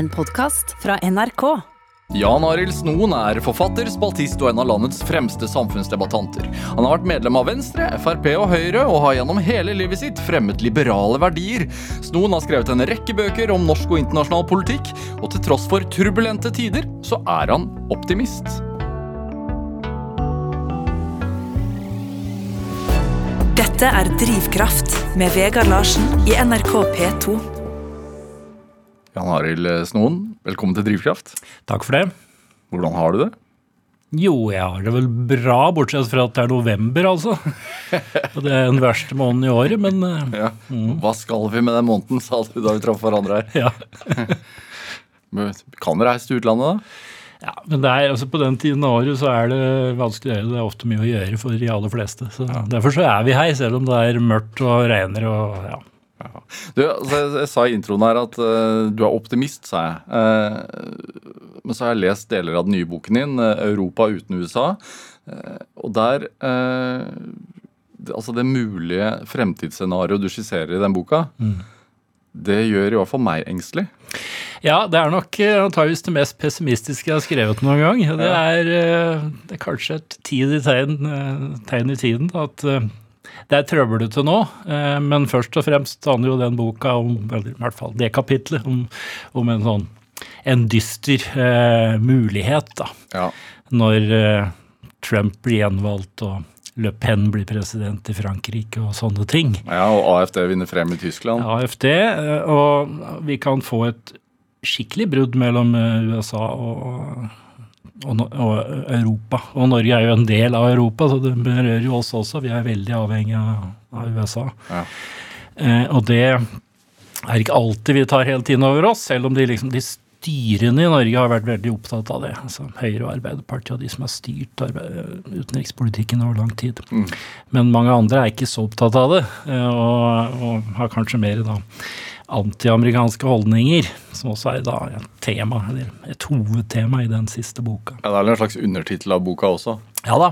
En podkast fra NRK. Jan Arild Snoen er forfatter, spaltist og en av landets fremste samfunnsdebattanter. Han har vært medlem av Venstre, Frp og Høyre, og har gjennom hele livet sitt fremmet liberale verdier. Snoen har skrevet en rekke bøker om norsk og internasjonal politikk, og til tross for turbulente tider, så er han optimist. Dette er Drivkraft med Vegard Larsen i NRK P2. Jan Arild Snoen, velkommen til Drivkraft. Takk for det. Hvordan har du det? Jo, jeg har det vel bra, bortsett fra at det er november, altså. Og det er den verste måneden i året, men mm. Ja. Hva skal vi med den måneden, sa du da vi traff hverandre her. ja. Men Kan reise til utlandet, da? ja. Men er, altså, på den tiden av året så er det vanskelig å gjøre. Det er ofte mye å gjøre for de aller fleste. Så Derfor så er vi her, selv om det er mørkt og regner og ja. Du, altså, jeg, jeg sa i introen her at uh, du er optimist, sa jeg. Uh, men så har jeg lest deler av den nye boken din, eh, 'Europa uten USA'. Uh, og der det, Altså, det mulige fremtidsscenarioet du skisserer i den boka, det gjør i hvert fall meg engstelig. Ja, det er nok antageligvis det mest pessimistiske jeg har skrevet noen gang. Det er, det er kanskje et tid i tegn, tegn i tiden at det er trøblete nå, eh, men først og fremst handler jo den boka om, eller i hvert fall det kapitlet, om, om en sånn en dyster eh, mulighet, da. Ja. Når eh, Trump blir gjenvalgt og Le Pen blir president i Frankrike og sånne ting. ja, Og AFD vinner frem i Tyskland. AFD, eh, og vi kan få et skikkelig brudd mellom eh, USA og, og, og Europa. Og Norge er jo en del av Europa, så det berører jo oss også. Vi er veldig avhengig av, av USA. Ja. Eh, og det er ikke alltid vi tar helt inn over oss, selv om de, liksom, de styrende i Norge har vært veldig opptatt av det. Altså Høyre og Arbeiderpartiet og de som har styrt utenrikspolitikken over lang tid. Men mange andre er ikke så opptatt av det, eh, og, og har kanskje mer da antiamerikanske holdninger, som også er et tema, eller et hovedtema i den siste boka. Ja, Det er en slags undertittel av boka også. Ja da,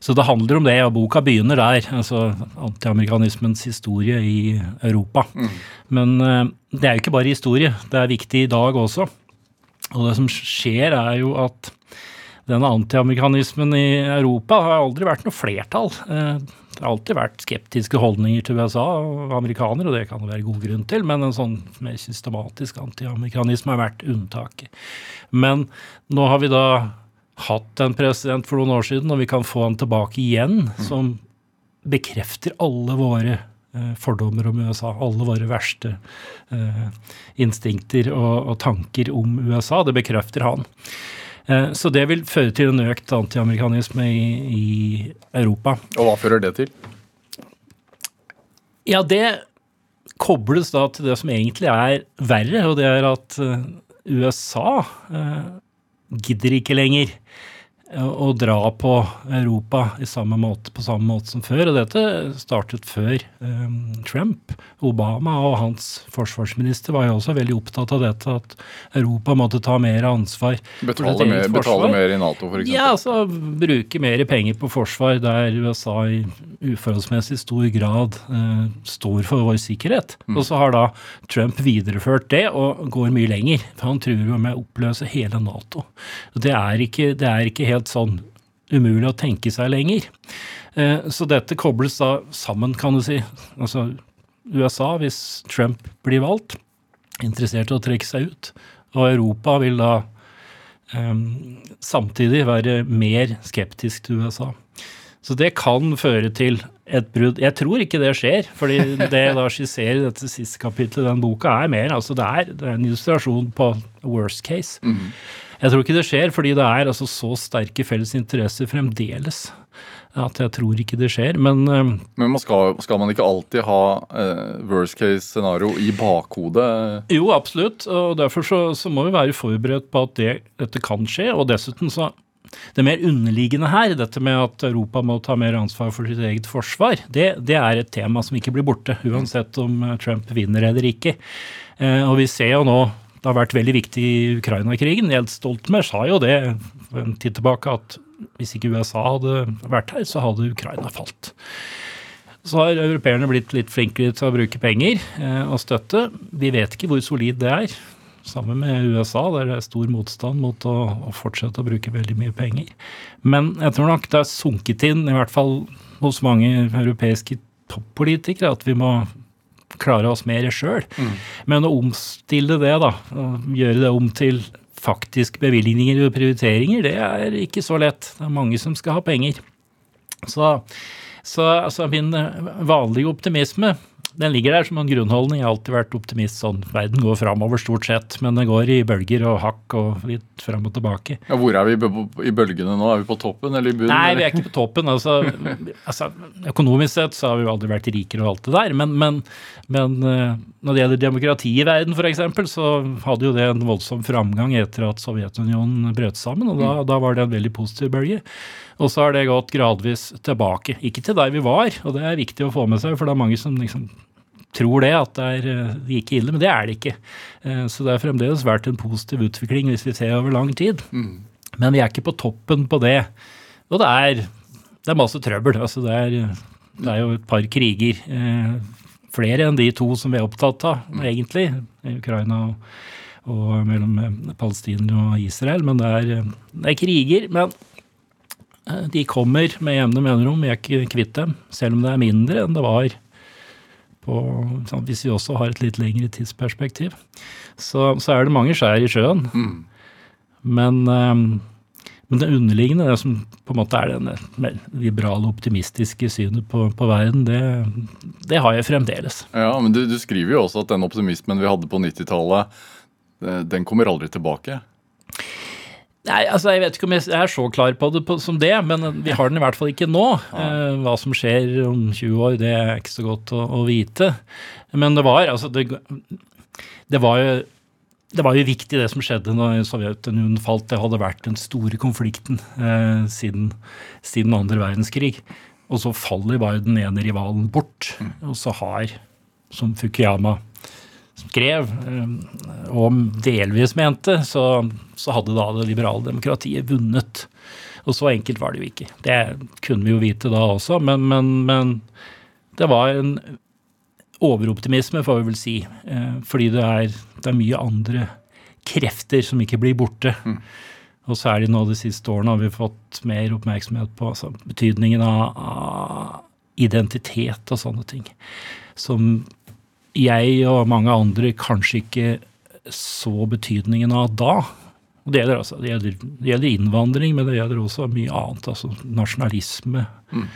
så det handler om det, og boka begynner der. altså Antiamerikanismens historie i Europa. Men eh, det er jo ikke bare historie, det er viktig i dag også. Og det som skjer, er jo at denne antiamerikanismen i Europa har aldri vært noe flertall. Det har alltid vært skeptiske holdninger til USA og amerikanere, og det kan det være god grunn til, men en sånn mer systematisk antiamerikanisme har vært unntaket. Men nå har vi da hatt en president for noen år siden, og vi kan få han tilbake igjen, som bekrefter alle våre eh, fordommer om USA, alle våre verste eh, instinkter og tanker om USA. Det bekrefter han. Eh, så det vil føre til en økt antiamerikanisme i, i Europa. Og hva fører det til? Ja, det kobles da til det som egentlig er verre, og det er at eh, USA eh, gidder ikke lenger å dra på Europa i samme måte, på samme måte som før. Og dette startet før um, Trump. Obama og hans forsvarsminister var jo også veldig opptatt av dette, at Europa måtte ta mer ansvar. Betale mer, betale mer i Nato, f.eks.? Ja, altså bruke mer penger på forsvar der USA i uforholdsmessig stor grad uh, står for vår sikkerhet. Og så har da Trump videreført det og går mye lenger. Han truer jo med å oppløse hele Nato. Det er ikke, det er ikke helt sånn umulig å tenke seg lenger. Eh, så dette kobles da sammen, kan du si. Altså USA, hvis Trump blir valgt, interessert i å trekke seg ut. Og Europa vil da um, samtidig være mer skeptisk til USA. Så det kan føre til et brudd. Jeg tror ikke det skjer, fordi det jeg da skisserer i dette siste kapitlet i den boka, er mer altså det er, det er en illustrasjon på worst case. Jeg tror ikke det skjer, fordi det er altså så sterke felles interesser fremdeles at jeg tror ikke det skjer. Men ehm, Men man skal, skal man ikke alltid ha eh, worst case scenario i bakhodet? Jo, absolutt. Og derfor så, så må vi være forberedt på at det, dette kan skje. Og dessuten så Det mer underliggende her, dette med at Europa må ta mer ansvar for sitt eget forsvar, det, det er et tema som ikke blir borte, uansett om eh, Trump vinner eller ikke. Eh, og vi ser jo nå det har vært veldig viktig i Ukraina-krigen. Jens Stoltenberg sa jo det for en tid tilbake, at hvis ikke USA hadde vært her, så hadde Ukraina falt. Så har europeerne blitt litt flinkere til å bruke penger eh, og støtte. Vi vet ikke hvor solid det er. Sammen med USA, der det er stor motstand mot å, å, fortsette å bruke veldig mye penger. Men jeg tror nok det er sunket inn, i hvert fall hos mange europeiske toppolitikere, at vi må klare oss mer sjøl. Mm. Men å omstille det, da, gjøre det om til faktisk bevilgninger og prioriteringer, det er ikke så lett. Det er mange som skal ha penger. Så, så altså min vanlige optimisme den ligger der som en grunnholdning. Jeg har alltid vært optimist sånn. Verden går framover stort sett, men det går i bølger og hakk og litt fram og tilbake. Ja, hvor er vi i bølgene nå? Er vi på toppen eller i bunnen? Nei, vi er ikke på toppen. Altså, altså, økonomisk sett så har vi jo aldri vært rikere og alt det der. Men, men, men eh, når det gjelder demokrati i verden f.eks., så hadde jo det en voldsom framgang etter at Sovjetunionen brøt sammen. og da, mm. da var det en veldig positiv bølge. Og så har det gått gradvis tilbake. Ikke til der vi var, og det er viktig å få med seg, for det er mange som liksom tror det, at det er eh, like ille, men det er det ikke. Eh, så det har fremdeles vært en positiv utvikling hvis vi ser over lang tid. Mm. Men vi er ikke på toppen på det. Og det er, det er masse trøbbel. Altså det, er, det er jo et par kriger. Eh, flere enn de to som vi er opptatt av, mm. egentlig. Ukraina og, og mellom Palestina og Israel. Men det er, det er kriger. Men de kommer med jevne mellomrom. Vi er ikke kvitt dem, selv om det er mindre enn det var på, hvis vi også har et litt lengre tidsperspektiv, så, så er det mange skjær i sjøen. Mm. Men, um, men, det underliggende, det som på en måte er det liberale, optimistiske synet på, på verden, det, det, har jeg fremdeles. Ja, men du, du, skriver jo også at den optimismen vi hadde på 90-tallet, den kommer aldri tilbake. Nei, altså Jeg vet ikke om jeg er så klar på det på, som det, men vi har den i hvert fall ikke nå. Eh, hva som skjer om 20 år, det er ikke så godt å, å vite. Men det var altså det, det, var jo det var jo viktig, det som skjedde når Sovjetunionen falt. Det hadde vært den store konflikten eh, siden, siden andre verdenskrig. Og så faller bare den ene rivalen bort. Mm. Og så har, som Fukuyama skrev, eh, og delvis mente, så, så hadde da det liberale demokratiet vunnet. Og så enkelt var det jo ikke. Det kunne vi jo vite da også, men, men, men det var en overoptimisme, får vi vel si. Eh, fordi det er, det er mye andre krefter som ikke blir borte. Mm. Og særlig nå de siste årene har vi fått mer oppmerksomhet på altså, betydningen av, av, identitet og sånne ting. Som jeg og mange andre kanskje ikke så betydningen av da. Det gjelder, altså, det, gjelder, det gjelder, innvandring, men det gjelder også mye annet. altså Nasjonalisme. Mm.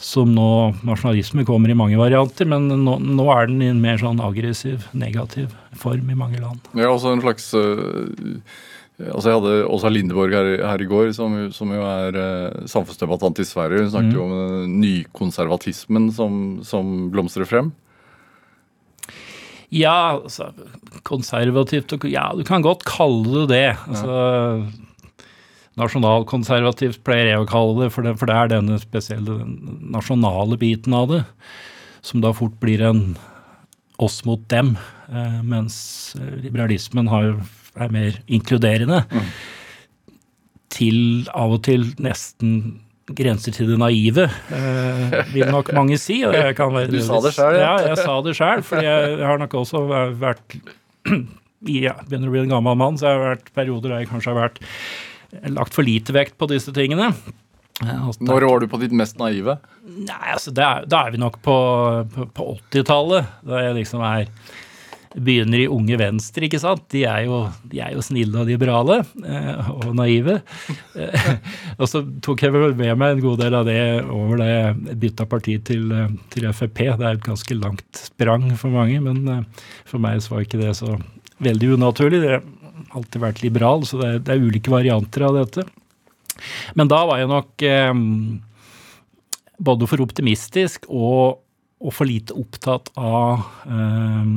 Som nå, Nasjonalisme kommer i mange varianter, men nå, nå, er den i en mer sånn aggressiv, negativ form i mange land. Ja, også en slags Øh, altså Jeg hadde Åsa Lindeborg her, her i går, som, som jo er øh, samfunnsdebattant i Sverige. Hun snakket mm. jo om nykonservatismen som, som blomstrer frem. Ja, altså, konservativt Ja, du kan godt kalle det det. Altså, Nasjonalkonservativt pleier jeg å kalle det for, det, for det er denne spesielle den nasjonale biten av det, som da fort blir en oss mot dem, eh, mens liberalismen har, er mer inkluderende. Mm. Til av og til nesten grenser til det naive, eh, vil nok mange si. og jeg kan være, Du sa det sjøl, ja. ja. Jeg sa det sjøl, for jeg har nok også vært ja, Begynner å bli en gammel mann, så jeg har vært perioder der jeg kanskje har vært lagt for lite vekt på disse tingene. Når var du på ditt mest naive? Nei, altså, Da er vi nok på, på, på 80-tallet. Da jeg liksom er begynner i Unge Venstre, ikke sant. De er jo, de er jo snille og liberale eh, og naive. Eh, og så tok jeg vel med meg en god del av det over da jeg bytta parti til, eh, til, Frp. Det er et ganske langt sprang for mange, men for meg så var ikke det så veldig unaturlig. Det har alltid vært liberal, så det er, det er ulike varianter av dette. Men da var jeg nok eh, både for optimistisk og, og for lite opptatt av eh,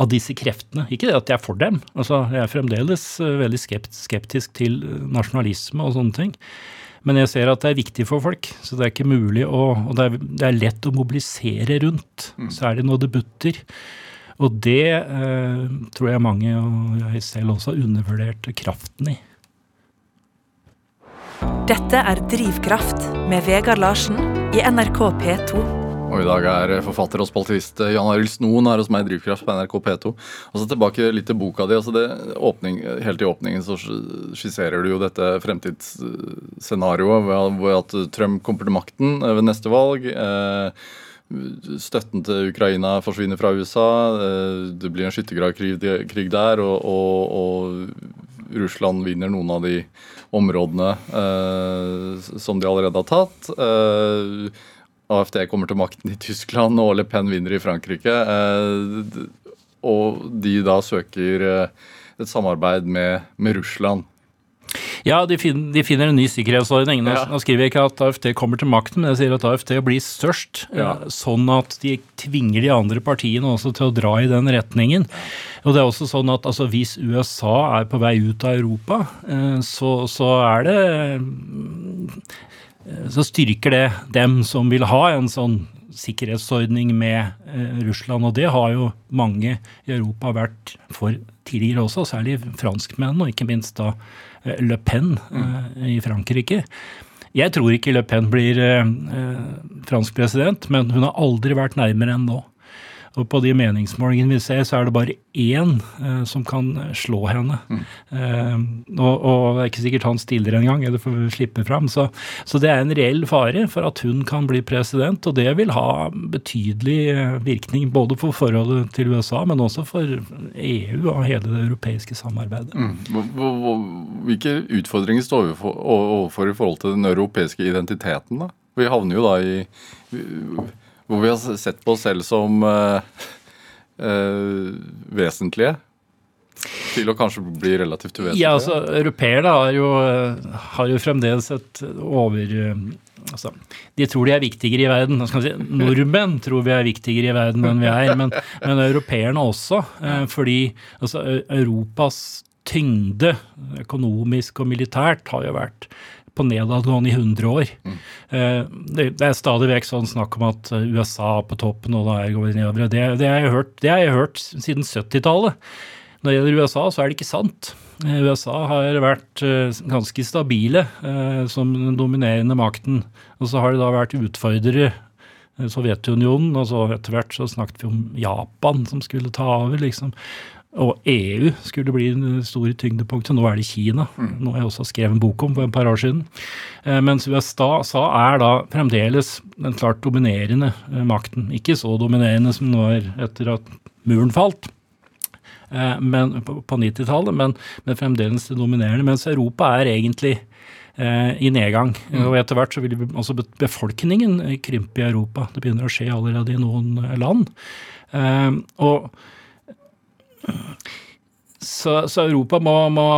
av disse kreftene. Ikke det at jeg er for dem. Altså, jeg er fremdeles eh, veldig skeptisk til eh, nasjonalisme og sånne ting. Men jeg ser at det er viktig for folk, så det er ikke mulig å Og det er, det er lett å mobilisere rundt, mm. særlig når det butter. Og det eh, tror jeg mange, og jeg selv også, har undervurdert kraften i. Dette er Drivkraft med Vegard Larsen i NRK P2. Og i dag er forfatter og spaltist Jan Arild Snoen her hos meg i Drivkraft på NRK P2. Og så tilbake litt til boka di. altså det åpning, Helt i åpningen så skisserer du jo dette fremtidsscenarioet ved at Trump kommer til makten ved neste valg. Eh, støtten til Ukraina forsvinner fra USA. Eh, det blir en skyttergravkrig der. Og, og, og Russland vinner noen av de områdene eh, som de allerede har tatt. Eh, AFD kommer til makten i Tyskland og Le Pen vinner i Frankrike. Eh, og de da søker eh, et samarbeid med, med Russland. Ja, de, finner, de finner en ny sikkerhetsordning. Nå, ja. skriver jeg ikke at AFD kommer til makten, men jeg sier at AFD blir størst. Eh, ja. Sånn at de tvinger de andre partiene også til å dra i den retningen. Og det er også sånn at altså, Hvis USA er på vei ut av Europa, så, så er det så styrker det dem som vil ha en sånn sikkerhetsordning med eh, Russland. Og det har jo mange i Europa vært for tidligere også, særlig franskmennene, og ikke minst da eh, Le Pen eh, i Frankrike. Jeg tror ikke Le Pen blir eh, eh, fransk president, men hun har aldri vært nærmere enn nå. Og på de meningsmålingene vi ser, så er det bare én eh, som kan slå henne. Mm. Eh, og, og, det er ikke sikkert han stiller engang, eller får slippe fram. Så, så, det er en reell fare for at hun kan bli president, og det vil ha betydelig eh, virkning både for forholdet til USA, men også for EU og hele det europeiske samarbeidet. Mm. Hvilke utfordringer står vi overfor i forhold til den europeiske identiteten? da? Vi havner jo da i hvor vi har sett på oss selv som uh, uh, vesentlige. Til å kanskje bli relativt uvesentlige? Ja, altså, Europeere har, har jo fremdeles et over altså, De tror de er viktigere i verden. Si, nordmenn tror vi er viktigere i verden enn vi er, men, men europeerne også. Eh, fordi altså, Europas tyngde, økonomisk og militært, har jo vært på nedadgående i 100 år. Mm. Det, det, er stadig vekk sånn snakk om at eh, USA er på toppen og da er går nedover. Det, det, har jeg hørt, det har jeg hørt siden 70-tallet. Når det gjelder USA, så er det ikke sant. Eh, USA har vært ganske stabile som den dominerende makten. Og så har det da vært utfordrere. Sovjetunionen, og så etter hvert så snakket vi om Japan som skulle ta over. liksom. Og EU skulle bli det store tyngdepunktet. Nå er det Kina, mm. noe jeg også skrev en bok om for et par år siden. Eh, mens USA er da fremdeles den klart dominerende eh, makten. Ikke så dominerende som den var etter at muren falt eh, men, på 90-tallet, men, men, fremdeles det dominerende. Mens Europa er egentlig i nedgang. Mm. Og etter hvert så vil også befolkningen krympe i Europa. Det begynner å skje allerede i noen land. Og så, så Europa må, må,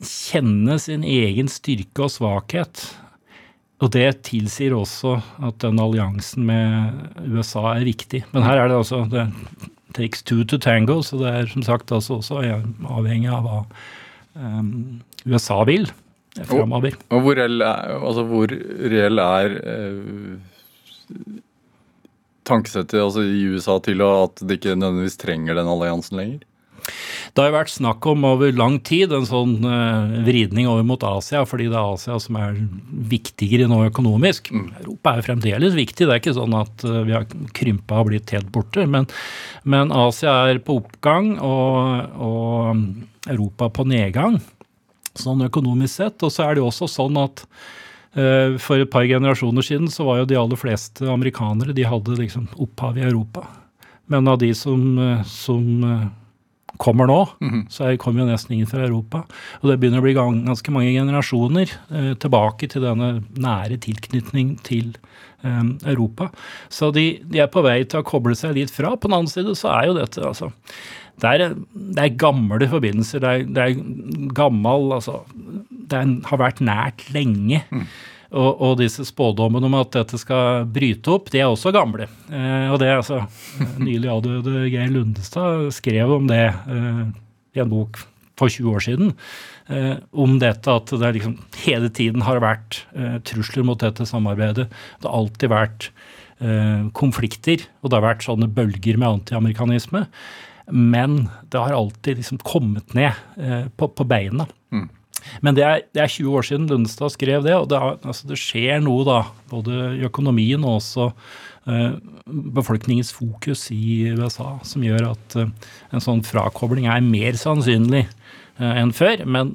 kjenne sin egen styrke og svakhet. Og det tilsier også at den alliansen med USA er viktig. Men her er det altså det takes two to tango, så det er som sagt altså også avhengig av hva um, USA vil framover. Og, og, hvor reell er, altså hvor reell er uh, tankesettet altså i USA til at de ikke nødvendigvis trenger den alliansen lenger? Det har jo vært snakk om over lang tid en sånn uh, vridning over mot Asia, fordi det er Asia som er viktigere nå økonomisk. Mm. Europa er jo fremdeles viktig, det er ikke sånn at uh, vi har krympa og blitt helt borte. Men, men Asia er på oppgang og, og Europa på nedgang, sånn økonomisk sett. Og så er det jo også sånn at for et par generasjoner siden så var jo de aller fleste amerikanere de hadde liksom opphav i Europa. Men av de som, eh, som eh, kommer nå, mm -hmm. så kommer jo nesten ingen fra Europa. Og det begynner å bli ganske mange generasjoner eh, tilbake til denne nære tilknytning til eh, Europa. Så de, de, er på vei til å koble seg litt fra. På den annen side så er jo dette altså det er, det er gamle forbindelser. Det er, det er gammel Altså, det har vært nært lenge. Mm. Og, og, disse spådommene om at dette skal bryte opp, de er også gamle. Eh, og det er altså Nylig avdøde Geir Lundestad skrev om det eh, i en bok for 20 år siden. Eh, om dette at det liksom hele tiden har vært eh, trusler mot dette samarbeidet. Det har alltid vært eh, konflikter, og det har vært sånne bølger med antiamerikanisme. Men det har alltid liksom kommet ned eh, på, på beina. Men det er, det er 20 år siden Lundestad skrev det, og det, er, altså det skjer noe da, både i økonomien og også eh, befolkningens fokus i USA, som gjør at eh, en sånn frakobling er mer sannsynlig eh, enn før. Men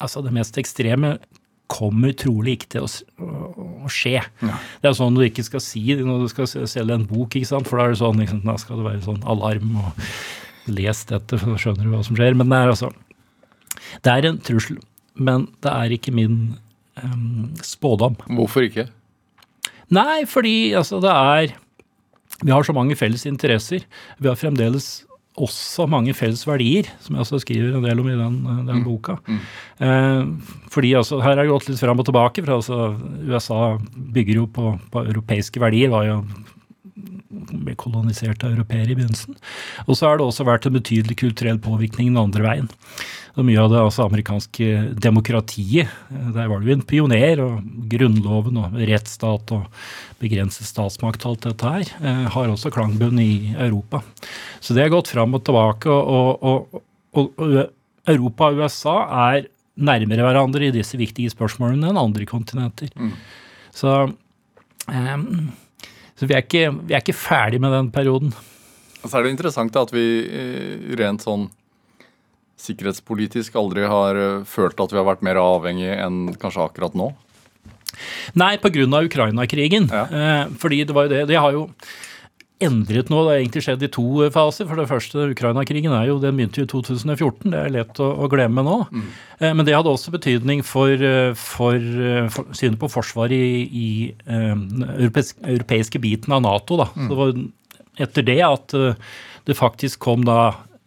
altså det mest ekstreme kommer trolig ikke til å, å, å skje. Det er sånn du ikke skal si når du skal selge en bok, ikke sant? for da er det sånn, liksom, da skal det være sånn alarm og les dette, for da skjønner du hva som skjer. Men det er altså Det er en trussel, men det er ikke min um, spådom. Hvorfor ikke? Nei, fordi altså det er Vi har så mange felles interesser. Vi har fremdeles også mange felles verdier, som jeg også skriver en del om i den, den boka. Eh, fordi altså, her har jeg gått litt fram og tilbake. for altså, USA bygger jo på, på europeiske verdier. var jo ble kolonisert av europeere i begynnelsen. Og så har det også vært en betydelig kulturell påvirkning den andre veien. Og mye av det altså amerikanske demokratiet, eh, der var jo en pioner, og grunnloven og rettsstat og begrenset statsmakt og alt dette her, eh, har også klangbunn i Europa. Så det har gått fram og tilbake, og, og, og, og Europa og USA er nærmere hverandre i disse viktige spørsmålene enn andre kontinenter. Så, em, så vi, er ikke, vi er ikke ferdig med den perioden. Så er det interessant at vi eh, rent sånn sikkerhetspolitisk aldri har eh, følt at vi har vært mer avhengig enn kanskje akkurat nå. Nei, pga. Ukraina-krigen. Ja. Eh, fordi det var jo det Det har jo endret nå. Det har egentlig skjedd i to eh, faser. For det første, Ukraina-krigen er jo, den begynte jo i 2014. Det er lett å, å glemme nå. Mm. men det hadde også betydning for, eh, for, eh, for synet på forsvaret i, eh, den europeiske, europeiske biten av Nato. Da. Så det var etter det at eh, det faktisk kom da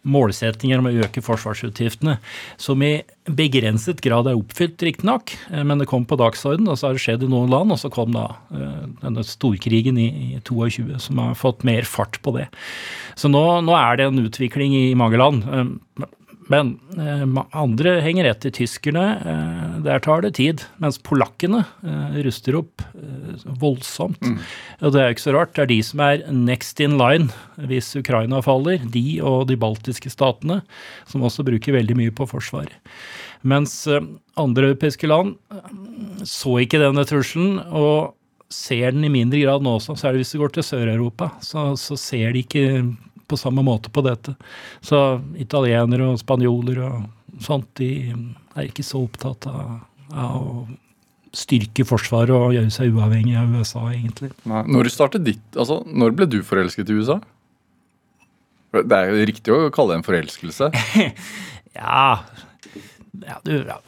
målsettinger om å øke forsvarsutgiftene, som i begrenset grad er oppfylt, riktignok, eh, men det kom på dagsorden, og så har det skjedd i noen land, og så kom da eh, denne storkrigen i, i 22, som har fått mer fart på det. Så nå, nå er det en utvikling i mange land. eh, Men andre henger etter. Tyskerne, der tar det tid. Mens polakkene eh, ruster opp eh, voldsomt. Og det er jo ikke så rart. Det er de som er next in line hvis Ukraina faller. De og de baltiske statene, som også bruker veldig mye på forsvar. Mens eh, andre europeiske land eh, så ikke denne trusselen. og ser den i mindre grad nå også, særlig hvis du går til Sør-Europa. Så, så ser de ikke på samme måte på dette. Så italienere og spanjoler og sånt, de er ikke så opptatt av, av å styrke forsvaret og gjøre seg uavhengig av USA, egentlig. Når startet ditt Altså, når ble du forelsket i USA? Det er jo riktig å kalle det en forelskelse. Ja, ja, du, ja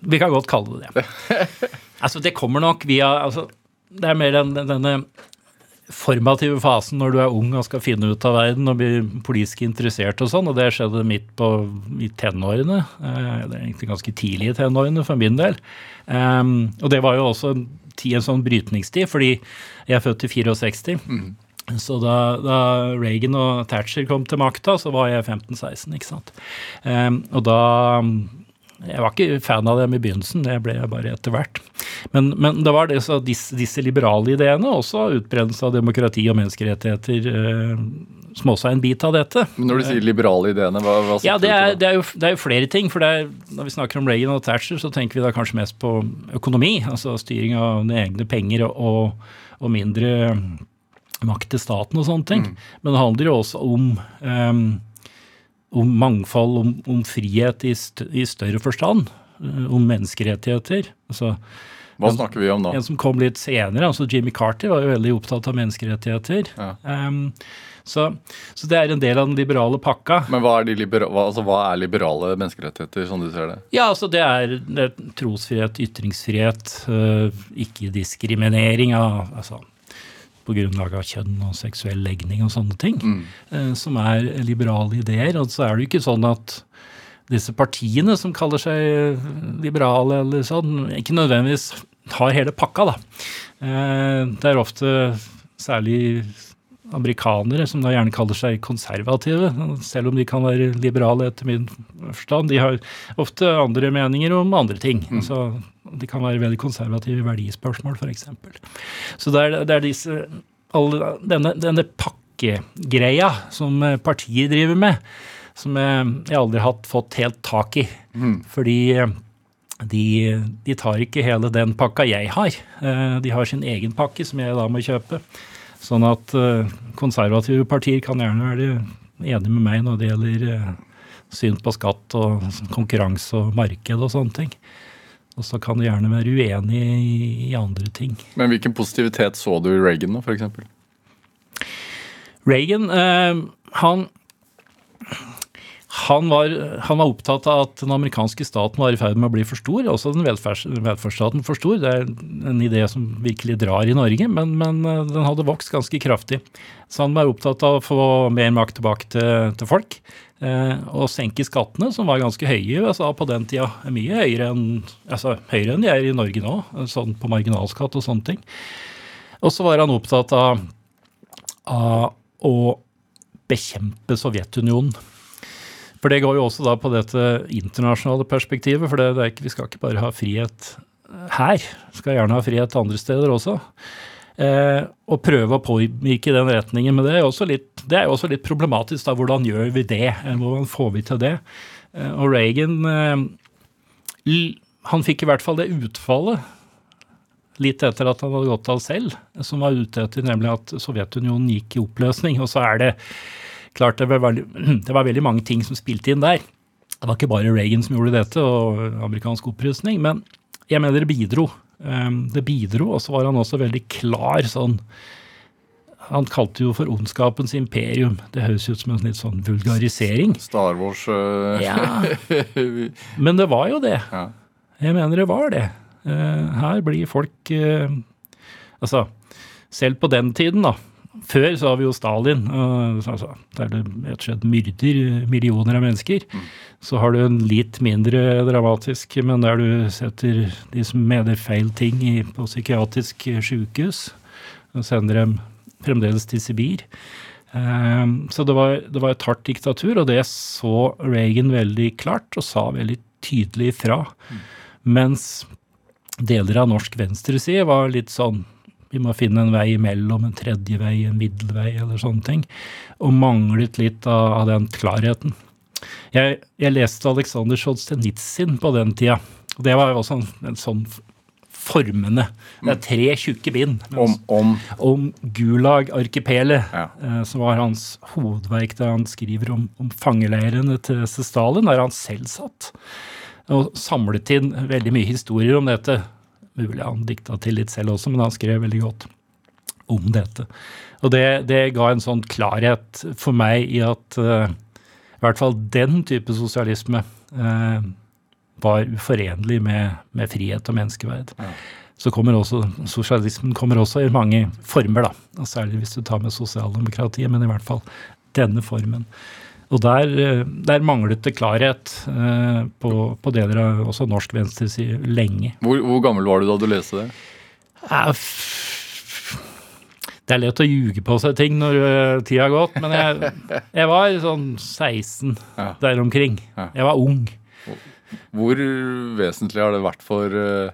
Vi kan godt kalle det det. Altså, det kommer nok via altså, Det er mer den, denne formative fasen når du er ung og skal finne ut av verden og bli politisk interessert og sånn, og det skjedde midt på i tenårene. Eh, Det er egentlig ganske tidlig i tenårene for min del. Um, og det var jo også en, tid, en sånn brytningstid, fordi jeg er født i 64. Så da, da Reagan og Thatcher kom til makta, så var jeg 15-16, ikke sant. Um, og da Jeg var ikke fan av dem i begynnelsen, det ble jeg bare etter hvert. Men, men det var det, så disse, disse liberale ideene, også utbredelse av demokrati og menneskerettigheter, eh, er en bit av dette. Men når du sier liberale ideene, hva, hva Ja, det er, det, er jo, det er jo flere ting. for er, Når vi snakker om Reagan og Thatcher, så tenker vi da kanskje mest på økonomi. Altså styring av dine egne penger og, og mindre makt til staten og sånne ting. Men det handler jo også om, em, om mangfold, om, om frihet i, st i større forstand. eh, Om menneskerettigheter. Altså, Hva snakker vi om da? en som kom litt senere, altså Jimmy Carter, var jo veldig opptatt av menneskerettigheter. Ja. Um, så, så det er en del av den liberale pakka. Men hva er, libera hva, altså, hva er liberale menneskerettigheter, sånn du ser det? Ja, altså det er, det er trosfrihet, ytringsfrihet, øh, ikke-diskriminering av altså, på grunnlag av kjønn og seksuell legning og sånne ting, eh, som er liberale ideer. Og så er det jo ikke sånn at disse partiene som kaller seg liberale eller sånn, ikke nødvendigvis har hele pakka, da. Eh, det er ofte særlig amerikanere som da gjerne kaller seg konservative, selv om de kan være liberale etter min forstand. De har ofte andre meninger om andre ting. Altså, de kan være veldig konservative i verdispørsmål, f.eks. Så det er, det er disse, alle, denne, denne pakkegreia som partiet driver med, som jeg, jeg aldri har fått helt tak i. Fordi eh, de, de tar ikke hele den pakka jeg har. Eh, De har sin egen pakke som jeg da må kjøpe. Sånn at eh, konservative partier kan gjerne være enige med meg når det gjelder eh, syn på skatt og konkurranse og marked og sånne ting. Og så kan de gjerne være uenige i, i andre ting. Men hvilken positivitet så du i Reagan, da, f.eks.? Reagan, eh, han, han, var, han var opptatt av at den amerikanske staten var i ferd med å bli for stor. Også den velferds, velferdsstaten for stor. Det er en idé som virkelig drar i Norge, men, men eh, den hadde vokst ganske kraftig. Så han var opptatt av å få mer makt tilbake til, til folk. Eh, og senke skattene, som var ganske høye USA på den tida. Mye høyere enn, altså, høyere enn de er i Norge nå, sånn på marginalskatt og sånne ting. Og så var han opptatt av, av å bekjempe Sovjetunionen. For det går jo også da på dette internasjonale perspektivet. For det, det ikke, vi skal ikke bare ha frihet her, vi skal gjerne ha frihet andre steder også. Eh, og prøve å påvirke den retningen. Men det er jo også litt, også litt problematisk. da, Hvordan gjør vi det? Eh, Hvordan får vi til det? Eh, og Reagan eh, han fikk i hvert fall det utfallet litt etter at han hadde gått av selv, som var ute etter nemlig at Sovjetunionen gikk i oppløsning. Og så er det klart det var, veldig, det var veldig mange ting som spilte inn der. Det var ikke bare Reagan som gjorde dette, og amerikansk opprustning, men jeg mener det bidro. Um, Det bidro, og så var han også veldig klar sånn Han kalte jo for ondskapens imperium. Det høres ut som en litt sånn vulgarisering. Star Wars uh... Ja, men det var jo det. Ja. Jeg mener det var det. Eh, her blir folk eh, Altså, selv på den tiden, da. Før så har vi jo Stalin, altså, der det rett og slett myrder millioner av mennesker. Så har du en litt mindre dramatisk, men der du setter de som mener feil ting i, på psykiatrisk sykehus, og sender dem fremdeles til Sibir. Eh, Så det var, det var et hardt diktatur, og det så Reagan veldig klart og sa veldig tydelig ifra. Mens deler av norsk venstreside var litt sånn vi må finne en vei imellom, en tredje vei, en middelvei eller sånne ting. Og manglet litt av, av den klarheten. Jeg, jeg leste Aleksandr Solzjenitsyn på den tida. og Det var jo også en, en sånn formende Det er tre tjukke bind Om, om om Gulag-arkipelet, Ja. eh, som var hans hovedverk da han skriver om, om fangeleirene til Stalin, der han selv satt. Og samlet inn veldig mye historier om dette. Mulig han dikta til litt selv også, men han skrev veldig godt om dette. Og det, det ga en sånn klarhet for meg i at uh, i hvert fall den type sosialisme uh, var uforenlig med, med frihet og menneskeverd. Så kommer også, Sosialismen kommer også i mange former, da. og særlig hvis du tar med sosialdemokratiet, men i hvert fall denne formen. Og der, eh, der manglet det klarhet eh, på, på deler av også norsk venstreside lenge. hvor, hvor gammel var du da du leste det? Det er lett å ljuge på seg ting når eh, tida har gått, men jeg, jeg var sånn 16 Ja. der omkring. Ja. Jeg var ung. Hvor vesentlig har det vært for øh,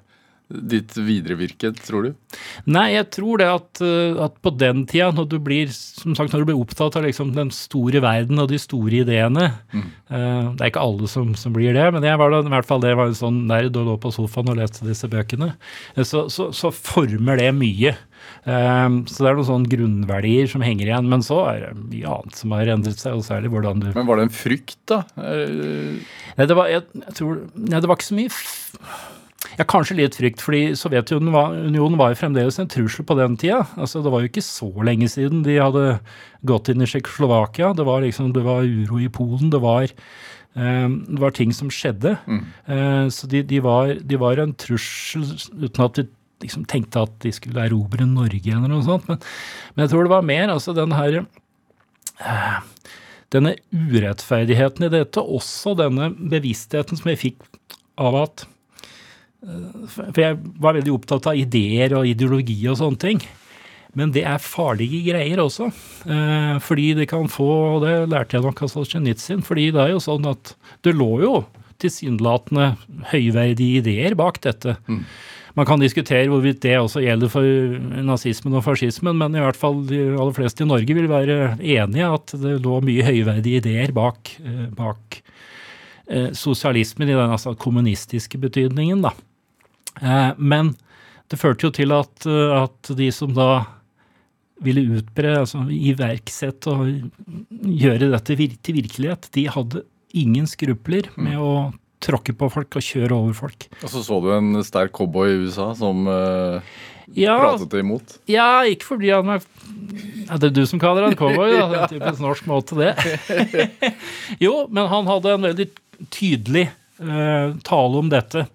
ditt videre virke, tror du? Nei, jeg tror det at, eh, at på den tida, når du blir som sagt, når du blir opptatt av liksom den store verden og de store ideene eh, Det er ikke alle som, som blir det, men jeg var da, i hvert fall det var en sånn nerd og lå på sofaen og leste disse bøkene. Eh, Så, så, så former det mye. Så det er noen sånne grunnverdier som henger igjen. Men så er det mye annet som har endret seg, og særlig hvordan du Men var det en frykt, da? Nei, det var, jeg, jeg tror, nei, det var ikke så mye ja, Kanskje litt frykt, fordi Sovjetunionen var, unionen var jo fremdeles en trussel på den tida. Altså, det var jo ikke så lenge siden de hadde gått inn i Tsjekkoslovakia. Det var liksom, det var uro i Polen. Det var, eh, det var ting som skjedde. Eh, så de, de, var, de var en trussel uten at de liksom tenkte at de skulle erobre Norge eller noe sånt. Men, men jeg tror det var mer altså den her denne urettferdigheten i dette, også denne bevisstheten som jeg fikk av at eh, For jeg var veldig opptatt av ideer og ideologi og sånne ting. Men det er farlige greier også. Eh, fordi det kan få Og det lærte jeg nok av Solzjenitsyn. Fordi det er jo sånn at det lå jo tilsynelatende høyverdige ideer bak dette. Man kan diskutere hvorvidt det også gjelder for nazismen og fascismen, men i hvert fall de aller fleste i Norge vil være enige at det lå mye høyverdige ideer bak, eh, bak eh, sosialismen i den altså, kommunistiske betydningen. da. Eh, men det førte jo til at, eh, at de som da ville utbre, altså iverksette og gjøre dette til virkelighet, de hadde ingen skrupler med å tråkke på folk og kjøre over folk. Og så så du en sterk cowboy i USA som uh, Ja, pratet imot. ja, ikke fordi han er ja, Det er du som kaller han cowboy, da. Det er typisk norsk måte, det. jo, men han hadde en veldig tydelig uh, tale om dette.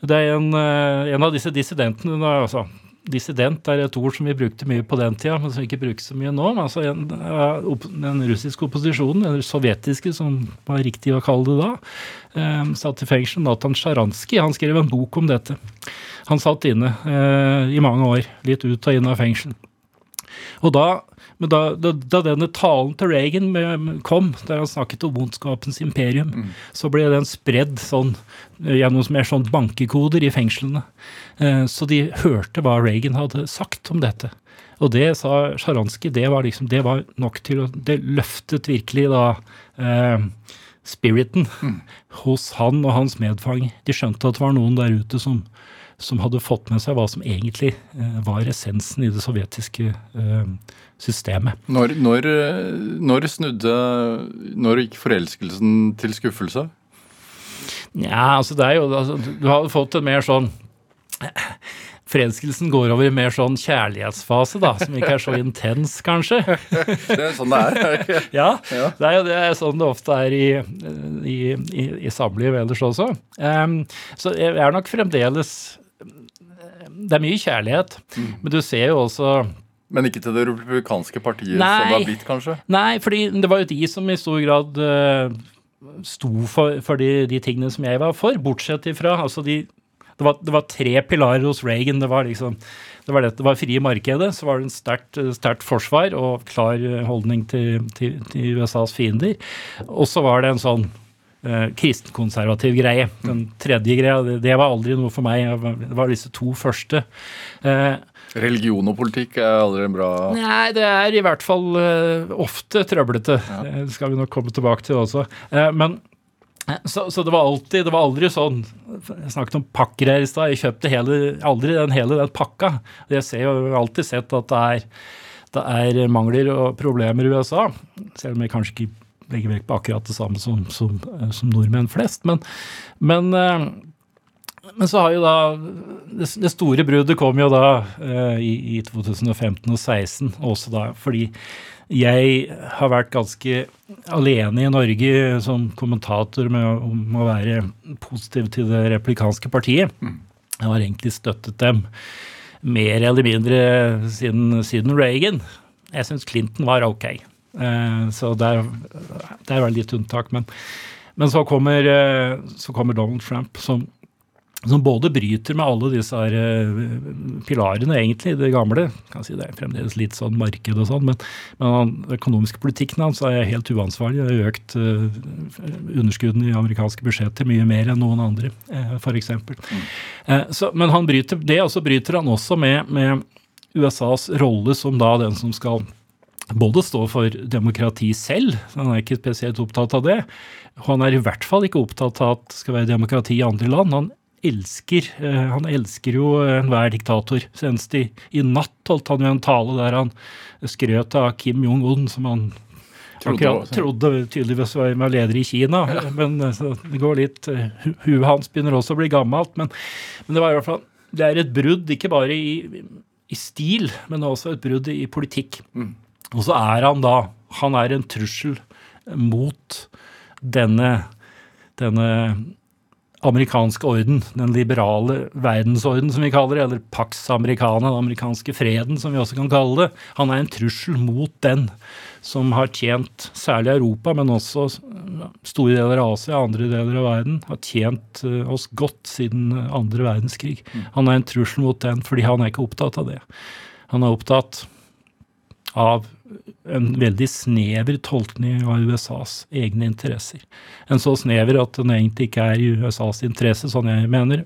Det er en, eh, en av disse dissidentene altså, Dissident er et ord som vi brukte mye på den tida, men som vi ikke bruker så mye nå. Men altså en, den russiske opposisjonen, eller sovjetiske som var riktig å kalle det da, eh, satt i fengsel. Natan Sjaransky han skrev en bok om dette. Han satt inne eh, i mange år, litt ut og inn av fengsel. Og da, men da, da, da denne talen til Reagan kom, der han snakket om ondskapens imperium, så ble den spredd sånn, eh, gjennom mer sånn bankekoder i fengslene. Eh, Så de hørte hva Reagan hadde sagt om dette. Og det sa Sjaransky, det var liksom, det var nok til å Det løftet virkelig da eh, spiriten hos han og hans medfanger. De skjønte at det var noen der ute som, som hadde fått med seg hva som egentlig eh, var essensen i det sovjetiske eh, systemet. Når, når, eh, når snudde Når gikk forelskelsen til skuffelse? Ja, altså det er jo altså, Du har fått en mer sånn Forelskelsen går over i mer sånn kjærlighetsfase, da, som ikke er så intens, kanskje. Det er sånn det er. er ikke? Ja, Ja. det er jo det er sånn det ofte er i, i, i, i samliv ellers også. Um, så jeg er nok fremdeles Det er mye kjærlighet, men du ser jo også Men ikke til det republikanske partiet Nei. som det har blitt, kanskje? Nei, fordi det var jo de som i stor grad uh, sto for, for de, de tingene som jeg var for, bortsett ifra altså de, det, var, det var tre pilarer hos Reagan. Det var liksom det var, det, det var frie markedet, så var det en sterkt, forsvar og klar holdning til, til, til USAs fiender. Og så var det en sånn eh, kristenkonservativ greie. Den tredje greia, det, det var aldri noe for meg. Det var disse to første. Eh, Religion og politikk er aldri en bra Nei, det er i hvert fall eh, ofte trøblete. Det skal vi nok komme tilbake til også. Eh, men eh, så, så det var alltid Det var aldri sånn Jeg snakket om pakker her i stad. Jeg kjøpte hele, aldri den hele den pakka. Jeg ser jo har alltid sett at det er, det er mangler og problemer i USA. Selv om jeg kanskje ikke legger vekt på akkurat det samme som, som, eh, som nordmenn flest. Men, men eh, men så har jo da Det, store bruddet kom jo da eh, i, i 2015 og 2016, også da fordi jeg har vært ganske alene i Norge som kommentator med om å være positiv til det replikanske partiet. Jeg har egentlig støttet dem mer eller mindre siden, siden Reagan. Jeg syns Clinton var ok. Eh, så der, der var det litt unntak. Men, men så, kommer, eh, så kommer Donald Trump, som som både bryter med alle disse her eh, pilarene, egentlig, det gamle. kan si Det er fremdeles litt sånn marked og sånn, men, men den økonomiske politikken hans er helt uansvarlig. Det har økt underskuddene i amerikanske budsjetter mye mer enn noen andre, f.eks. Eh, men han bryter det, og bryter han også med, med USAs rolle som da den som skal både står for demokrati selv, han er ikke spesielt opptatt av det. Han er i hvert fall ikke opptatt av at det skal være demokrati i andre land. Han elsker, eh, han elsker jo enhver diktator. Senest i, i natt holdt han jo en tale der han skrøt av Kim Jong-un, som han Trodde akkurat trodde tydeligvis var leder i Kina. Men eh, det går litt eh, Huet hans begynner også å bli gammelt. Men, men det var i hvert fall det er et brudd, ikke bare i, i stil, men også et brudd i politikk. Og så er han da Han er en trussel mot denne, denne amerikanske orden, den liberale verdensorden som vi kaller det, eller Pax Americana, den amerikanske freden som vi også kan kalle det. Han er en trussel mot den som har tjent særlig Europa, men også store deler av Asia andre deler av verden, har tjent eh, oss godt siden andre verdenskrig. Han er en trussel mot den fordi han er ikke opptatt av det. Han er opptatt av en veldig snever tolkning av USAs egne interesser. En så snever at den egentlig ikke er i USAs interesse, sånn jeg mener.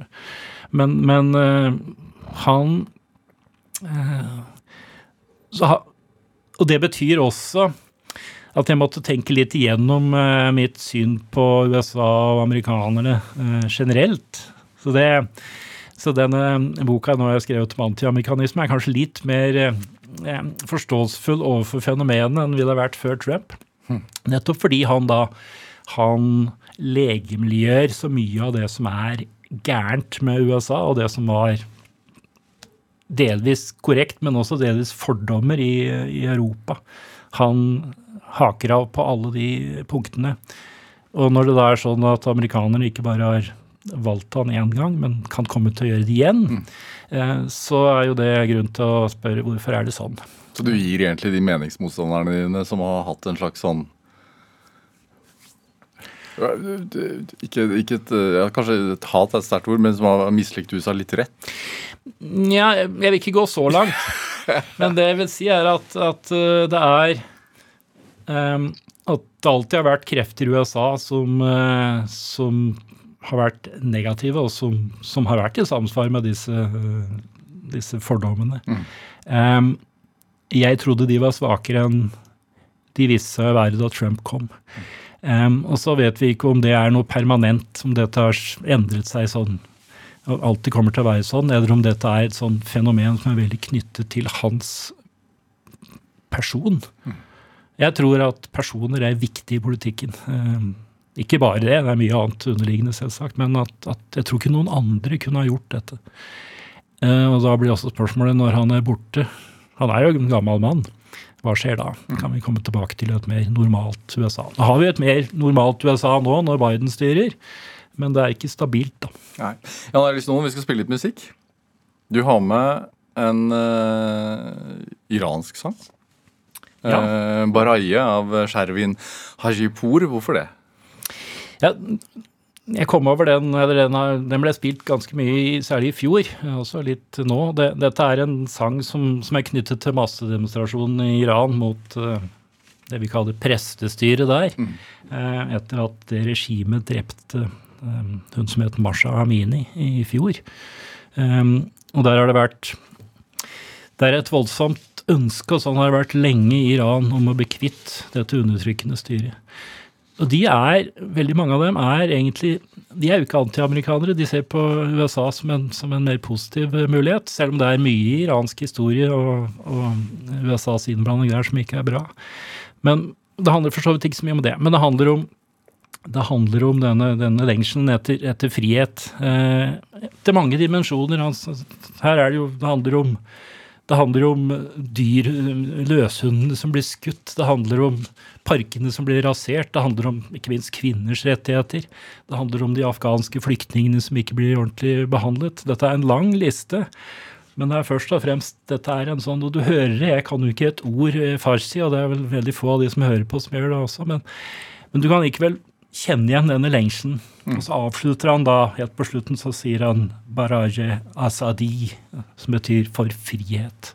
Men, men eh, han eh, ha, Og det betyr også at jeg måtte tenke litt igjennom eh, mitt syn på USA og amerikanerne generelt. Så, det, så denne boka nå jeg har skrevet om antiamerikanisme, er kanskje litt mer forståelsesfull overfor fenomenet enn ville vært før Trump. Nettopp fordi han da han legemliggjør så mye av det som er gærent med USA, og det som var delvis korrekt, men også delvis fordommer i, i Europa. Han haker av på alle de punktene. Og når det da er sånn at amerikanerne ikke bare har valgt han én gang, men kan komme til å gjøre det igjen, mm. så er jo det grunn til å spørre hvorfor er det sånn. Så du gir egentlig de meningsmotstanderne dine som har hatt en slags sånn ikke, ikke et, ja, Kanskje et hat er et sterkt ord, men som har mislikt USA litt rett? Nja, jeg vil ikke gå så langt. Men det jeg vil si, er at, at uh, det er um, At det alltid har vært krefter i USA som, som har vært negative, og som, som, har vært i samsvar med disse, uh, disse fordommene. Mm. Um, jeg trodde de var svakere enn de viste seg å være da Trump kom. Mm. Um, og så vet vi ikke om det er noe permanent, om dette har endret seg sånn og alltid kommer til å være sånn, eller om dette er et sånn fenomen som er veldig knyttet til hans person. Jeg tror at personer er viktige i politikken. Um, ikke bare det, det er mye annet underliggende, selvsagt, men at, at, jeg tror ikke noen andre kunne ha gjort dette. Uh, og da blir også spørsmålet når han er borte Han er jo en gammel mann. Hva skjer da? Kan vi komme tilbake til et mer normalt USA? Da har vi et mer normalt USA nå, når Biden styrer, men det er ikke stabilt, da. Nei. Jan Erlis Noen, vi skal spille litt musikk. Du har med en uh, iransk sang. Ja. Uh, Baraye av Shervin Hajipour. Hvorfor det? Ja, jeg kom over den, den, den, ble spilt ganske mye, særlig i fjor, også litt nå. Det, dette er en sang som, som, er knyttet til massedemonstrasjonen i Iran mot uh, det vi kaller prestestyret der. Mm. Uh, etter at regimet drepte um, hun som het Masha Amini i, fjor. Og der har det vært Det er et voldsomt ønske, og sånn har det vært lenge i Iran, om å bli kvitt dette undertrykkende styret. Og de er, veldig mange av dem er egentlig De er jo ikke antiamerikanere. De ser på USA som en, som en, mer positiv mulighet, selv om det er mye iransk historie og, og USAs innblanding der som ikke er bra. Men det handler for så vidt ikke så mye om det. Men det handler om, det handler om denne, denne lengselen etter, etter frihet. Eh, til mange dimensjoner. Her er det jo Det handler om det handler om dyr, løshundene som blir skutt. Det handler om parkene som blir rasert. Det handler om ikke minst kvinners rettigheter. Det handler om de afghanske flyktningene som ikke blir ordentlig behandlet. Dette er en lang liste. Men det er først og fremst dette er en sånn, og du hører det, jeg kan jo ikke et ord eh, farsi, og det er vel veldig få av de som hører på som gjør det også, men, men du kan likevel kjenne igjen denne lengselen. Mm. Og så avslutter han da, helt på slutten, så sier han 'baraje asadi', som betyr 'for frihet'.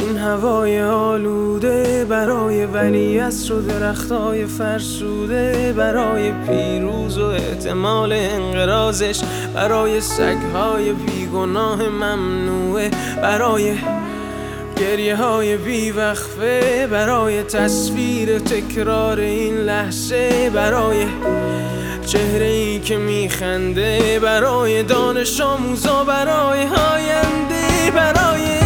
این هوای آلوده برای ولی و درختای فرسوده برای پیروز و احتمال انقرازش برای سگهای بیگناه ممنوعه برای گریه های بیوقفه برای تصویر تکرار این لحظه برای چهره ای که میخنده برای دانش آموزا برای آینده برای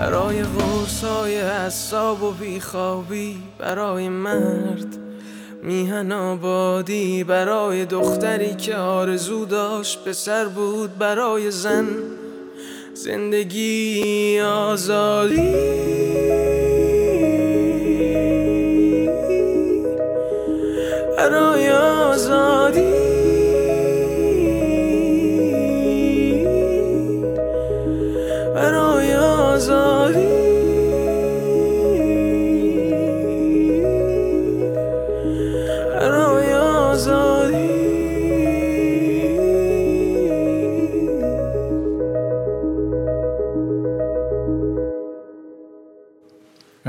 برای غرصای حساب و بیخوابی برای مرد میهن آبادی برای دختری که آرزو داشت پسر بود برای زن زندگی آزادی. برای آزادی.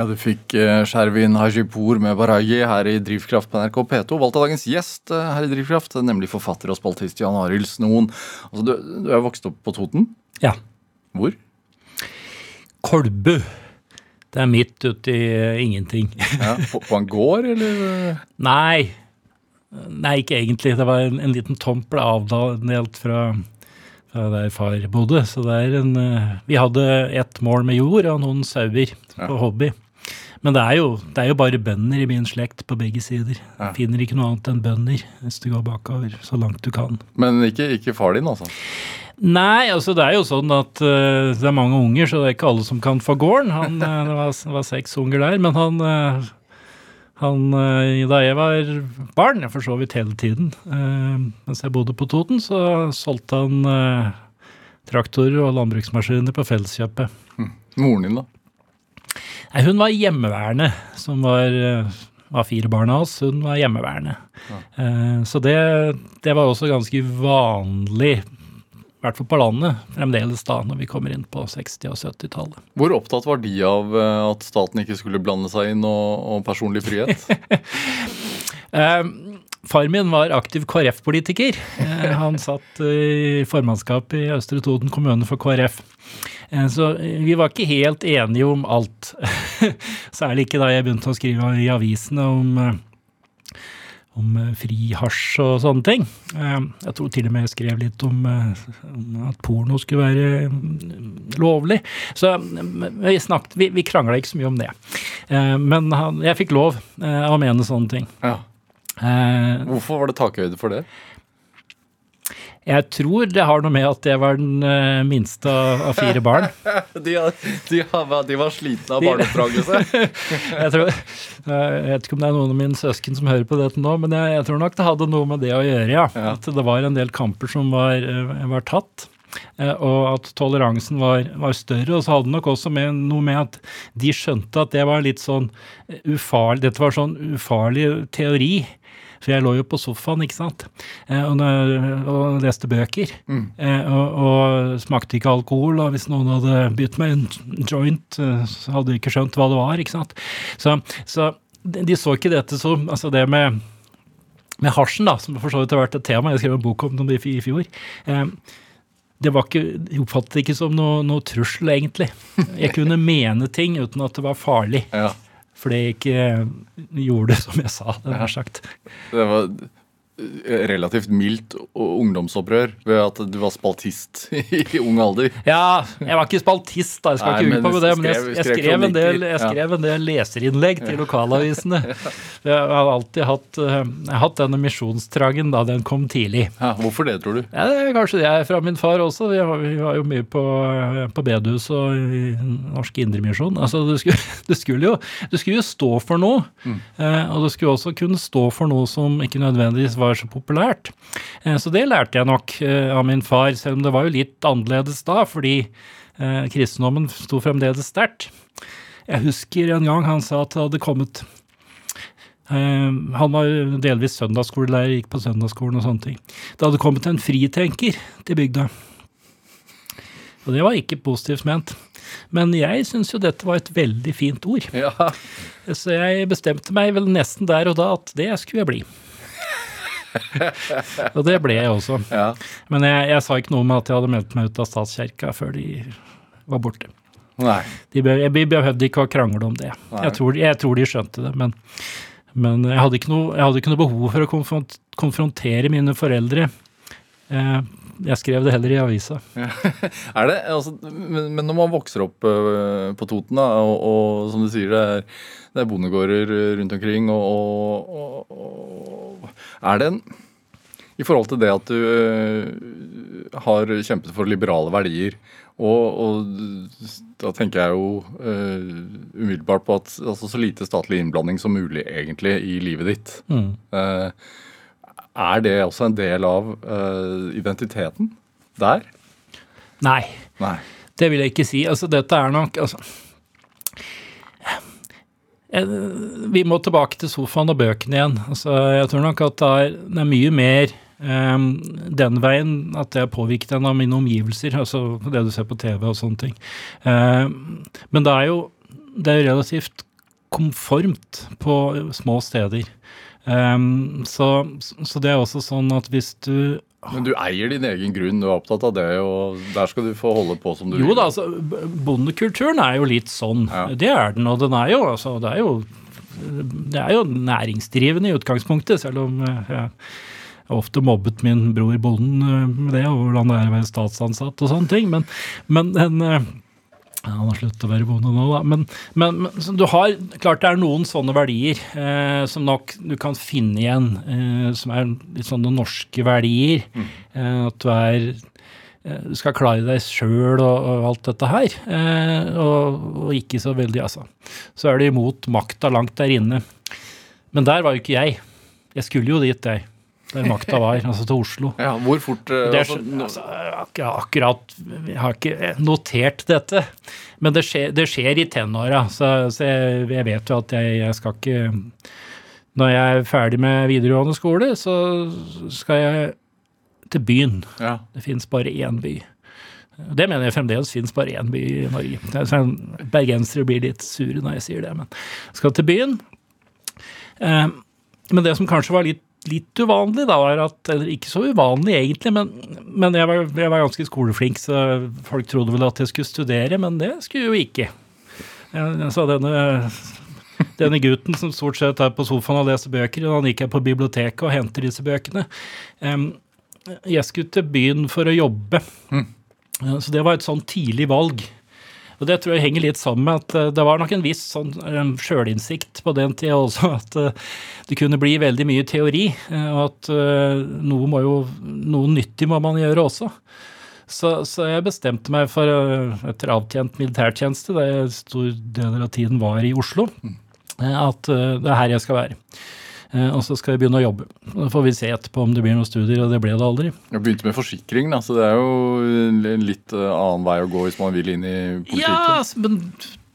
Ja, Du fikk eh, Shervin Hajipour med Baraji her i Drivkraft på NRK P2. Valgt av dagens gjest eh, her i Drivkraft, nemlig forfatter og spaltist Jan Arild Snoen. Altså, du, du er vokst opp på Toten? Ja. Hvor? Kolbu. Det er midt uti eh, ingenting. Ja, på, på en gård, eller? Nei. Nei, ikke egentlig. Det var en, en liten tomt ble avdelt fra, fra der far bodde. Så det er en Vi hadde ett mål med jord og noen sauer på Ja. hobby. Men det er, jo, det er jo bare bønder i min slekt på begge sider. Ja. Finner ikke noe annet enn bønder hvis du går bakover så langt du kan. Men ikke, ikke far din, altså? Nei, altså det er jo sånn at uh, det er mange unger, så det er ikke alle som kan få gården. Han, eh, det, var, var seks unger der, men han, uh, han uh, Da jeg var barn, for så vidt hele tiden, mens jeg bodde på Toten, så solgte han traktorer og landbruksmaskiner på Felleskjøpet. Moren din, da? Nei, hun var hjemmeværende, som var, eh, var fire barn av oss. Hun var hjemmeværende. Ja. Så det, det var også ganske vanlig, i hvert fall på landet, fremdeles da, når vi kommer inn på 60- og 70-tallet. Hvor opptatt var de av eh, at staten ikke skulle blande seg inn og, og personlig frihet? Eh, Far min var aktiv KrF-politiker. Eh, Han satt i formannskapet i Østre Toten kommune for KrF. Eh, Så vi var ikke helt enige om alt. Særlig ikke da jeg begynte å skrive i avisene om, eh, om eh, fri hasj og sånne ting. Eh, Jeg tror til og med jeg skrev litt om, eh, om at porno skulle være mm, lovlig. Så mm, vi, snakket, vi, vi krangla ikke så mye om det. Eh, Men han, jeg fikk lov eh, å mene sånne ting. Ja. Eh, Hvorfor var det takhøyde for det? Jeg tror det har noe med at jeg var den eh, minste av fire barn. De, de, de var slitne av barneoppdragelse. Jeg, tror, jeg vet ikke om det er noen av mine søsken som hører på dette nå, men jeg, jeg tror nok det hadde noe med det å gjøre, ja. Ja. At det var en del kamper som var, eh, var tatt. eh, Og at toleransen var, var større. Og så hadde det nok også med, noe med at de skjønte at det var litt sånn ufarlig Dette var sånn ufarlig teori. For jeg lå jo på sofaen, ikke sant, eh, og, og leste bøker. Mm. og, og smakte ikke alkohol, og hvis noen hadde bytt meg en joint, eh, så hadde de ikke skjønt hva det var, ikke sant. Så, så de så ikke dette som Altså det med med hasjen, da, som for så vidt har vært et tema, jeg skrev en bok om det i i fjor. Eh, det var ikke, Jeg oppfattet det ikke som noe, noe trussel, egentlig. Jeg kunne mene ting uten at det var farlig. Ja. Fordi jeg ikke gjorde det som jeg sa, det har sagt. Det var eh, relativt mildt ungdomsopprør ved at du var spaltist i ung alder. Ja, jeg var ikke spaltist, da, jeg skal Nei, ikke men på med det, men jeg, skrev- jeg, skrev del, jeg skrev en del leserinnlegg til lokalavisene. Jeg har alltid hatt, eh, har hatt denne misjonstrangen da den kom tidlig. Ja, hvorfor det, tror du? Ja, det er kanskje det er fra min far også. Vi var, vi var jo mye på, på bedehus og i Norsk Indremisjon. Altså, du skulle, du, skulle jo, du skulle jo stå for noe, Mm. og du skulle også kunne stå for noe som ikke nødvendigvis var så populært. Eh, så det lærte jeg nok eh, av min far, selv om det var jo litt annerledes da, fordi eh, kristendommen sto fremdeles sterkt. Jeg husker en gang han sa at det hadde kommet han var delvis søndagsskolelærer, gikk på søndagsskolen og sånne ting. Det hadde kommet en fritenker til bygda. Og det var ikke positivt ment. Men jeg syns jo dette var et veldig fint ord. Ja, Så jeg bestemte meg vel nesten der og da at det skulle jeg bli. og det ble jeg også. ja. Men jeg, jeg sa ikke noe om at jeg hadde meldt meg ut av statskirka før de var borte. Nei. De be, jeg behøvde ikke å krangle om det. Jeg tror, jeg tror de skjønte det, men, men jeg, hadde ikke noe, jeg hadde ikke noe behov for å konfrontere mine foreldre eh, jeg skrev det heller i avisa. Er det, altså, men, men når man vokser opp uh, på Toten, da, og, og som du sier, det er, det er bondegårder rundt omkring, og, og, og Er det en I forhold til det at du uh, har kjempet for liberale verdier, og, da tenker jeg jo uh, umiddelbart på at altså, så lite statlig innblanding som mulig egentlig i livet ditt. Mm. Eh, er det også en del av uh, identiteten der? Nei, Nei. det vil jeg ikke si. Altså, dette er nok altså, eh, Vi må tilbake til sofaen og bøkene igjen. Altså, jeg tror nok at det er, det er mye mer um, den veien at det er påvirket en av mine omgivelser, altså det du ser på TV og sånne ting. Um, men det er jo det er relativt konformt på små steder. Um, så, så det er også sånn at hvis du Men du eier din egen grunn, du er opptatt av det, og der skal du få holde på som du Jo vil. da, altså, bondekulturen er jo litt sånn. Ja. Det er den, og den er jo, altså, det er jo det er jo næringsdrivende i utgangspunktet, selv om eh, jeg ofte mobbet min bror bonden eh, med det, og hvordan det er å være statsansatt og sånne ting. Men, men en, eh, Han har sluttet å være bonde nå, da. Men, men, men du har klart det er noen sånne verdier eh, som nok du kan finne igjen, eh, som er litt sånne norske verdier. Eh, at du er eh, du skal klare deg sjøl og, og alt dette her. Eh, og, og ikke så veldig, altså. Så er du imot makta langt der inne. Men der var jo ikke jeg. Jeg skulle jo dit, jeg. Der makta var, altså til Oslo. Ja, hvor fort uh, Det altså, altså, akkurat, Jeg har ikke notert dette, men det skjer, det skjer i tenåra. Så, så jeg, jeg vet jo at jeg, jeg skal ikke Når jeg er ferdig med videregående skole, så skal jeg til byen. ja. Det fins bare én by. Det mener jeg fremdeles fins bare én by i Norge. Sånn, bergensere blir litt sure når jeg sier det, men skal til byen. Eh, men det som kanskje var litt, litt uvanlig, da, var at Eller ikke så uvanlig egentlig, men, men jeg, var, jeg var ganske skoleflink, så folk trodde vel at jeg skulle studere, men det skulle jeg jo ikke. Jeg, så denne denne gutten som stort sett er på sofaen og leser bøker, og han gikk jeg på biblioteket og henter disse bøkene. Jeg skulle til byen for å jobbe. Ja, Så det var et sånn tidlig valg. Og det tror jeg henger litt sammen med at eh, det var nok en viss sånn um, sjølinnsikt på den tida også, at eh, det kunne bli veldig mye teori, eh, og at eh, noe må jo, noe nyttig må man gjøre også. Så, så jeg bestemte meg for, eh, etter avtjent militærtjeneste, da jeg stor deler av tiden var i Oslo, eh, at eh, det er her jeg skal være. Eh, Og så skal jeg begynne å jobbe. Da får vi se etterpå om det blir noen studier, og det ble det aldri. Du begynte med forsikring, da, så det er jo en litt eh, annen vei å gå hvis man vil inn i politikken. Ja, men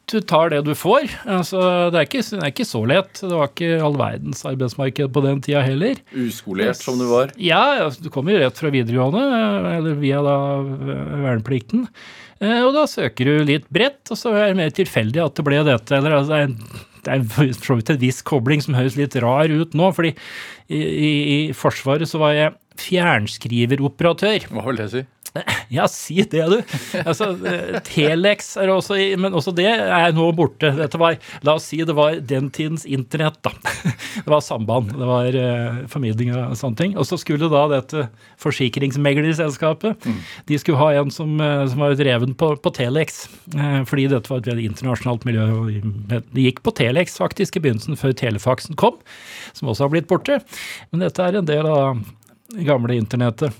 du tar det du får. Altså, det, er ikke, det er ikke så lett. Det var ikke all verdens arbeidsmarked på den tida heller. Uskolert som du var. Ja, du kommer jo rett fra videregående, eller via da eh, verneplikten. Eh, Og da søker du litt bredt, og så er det mer tilfeldig at det ble dette. Eller altså, er for så vidt en viss kobling som høres litt rar ut nå, fordi i, i, i Forsvaret så var jeg fjernskriveroperatør. Hva vil det si? Ja, si det, du. Altså, eh, Telex er også Men også det er nå borte. Dette var, La oss si det var den tidens internett, da. Det var samband, det var eh, formidling og sånne ting. Og så skulle da dette forsikringsmeglerselskapet De skulle ha en som, eh, som var dreven på, på Telex, eh, fordi dette var et veldig internasjonalt miljø. Det gikk på Telex faktisk i begynnelsen, før telefaxen kom, som også har blitt borte. Men dette er en del av gamle internettet.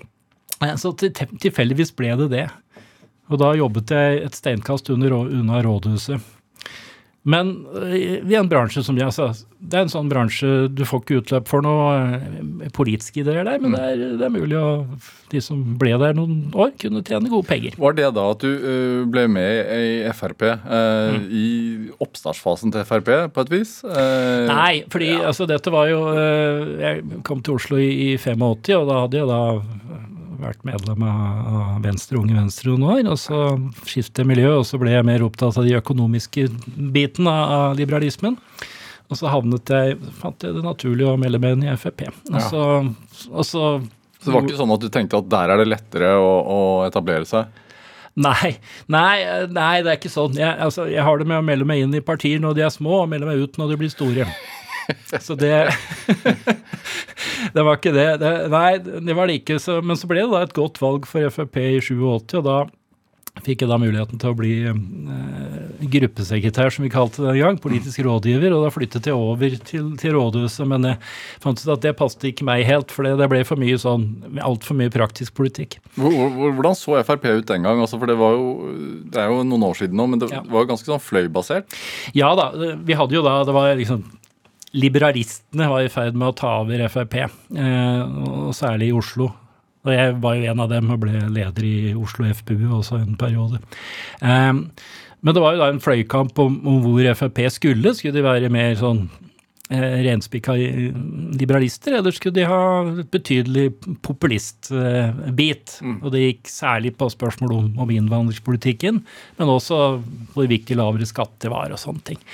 Eh, Så tilfeldigvis ble det det. Og da jobbet jeg et steinkast under, unna rådhuset. Men vi i en bransje som jeg sa, det er en sånn bransje du får ikke utløp for noe eh, politiske ideer der, men det er, det er mulig at De som ble der noen år, kunne tjene gode penger. Var det da at du eh, ble med i Frp eh, Mm. i oppstartsfasen til Frp, på et vis? Eh, Nei, fordi altså dette var jo eh, Jeg kom til Oslo i, i 85, og da hadde jeg da vært medlem av Venstre, Unge Venstre noen år. Og så skiftet miljø, og så ble jeg mer opptatt av de økonomiske biten av, liberalismen. Og så havnet jeg, fant jeg det naturlig å melde meg inn i Frp. Og Ja. så, og så Så det var ikke sånn at du tenkte at der er det lettere å, å etablere seg? Nei, nei, nei, det er ikke sånn. Jeg, altså, jeg har det med å melde meg inn i partier når de er små, og melde meg ut når de blir store. Så det det var ikke det. det. Nei, det var det ikke. Så, men så ble det da et godt valg for Frp i 87, og da fikk jeg da muligheten til å bli eh, gruppesekretær, som vi kalte det den gang, politisk rådgiver, og da flyttet jeg over til, til rådhuset, men jeg fant ut at det passet ikke meg helt, for det ble for mye sånn, altfor mye praktisk politikk. Hvor- hvor- Hvordan så Frp ut den gang? Altså, for det, var jo, det er jo noen år siden nå, men det Ja. var jo ganske sånn fløybasert. Ja da, vi hadde jo da Det var liksom Liberalistene var i ferd med å ta over Frp, eh, og særlig i Oslo. Og jeg var jo en av dem og ble leder i Oslo FPU også en periode. Eh, men det var jo da en fløykamp om, hvor Frp skulle. Skulle de være mer sånn eh, renspikka liberalister, eller skulle de ha et betydelig populistbit? Og det gikk særlig på spørsmål om, om innvandringspolitikken, men også hvor hvilke lavere skatter var og sånne ting.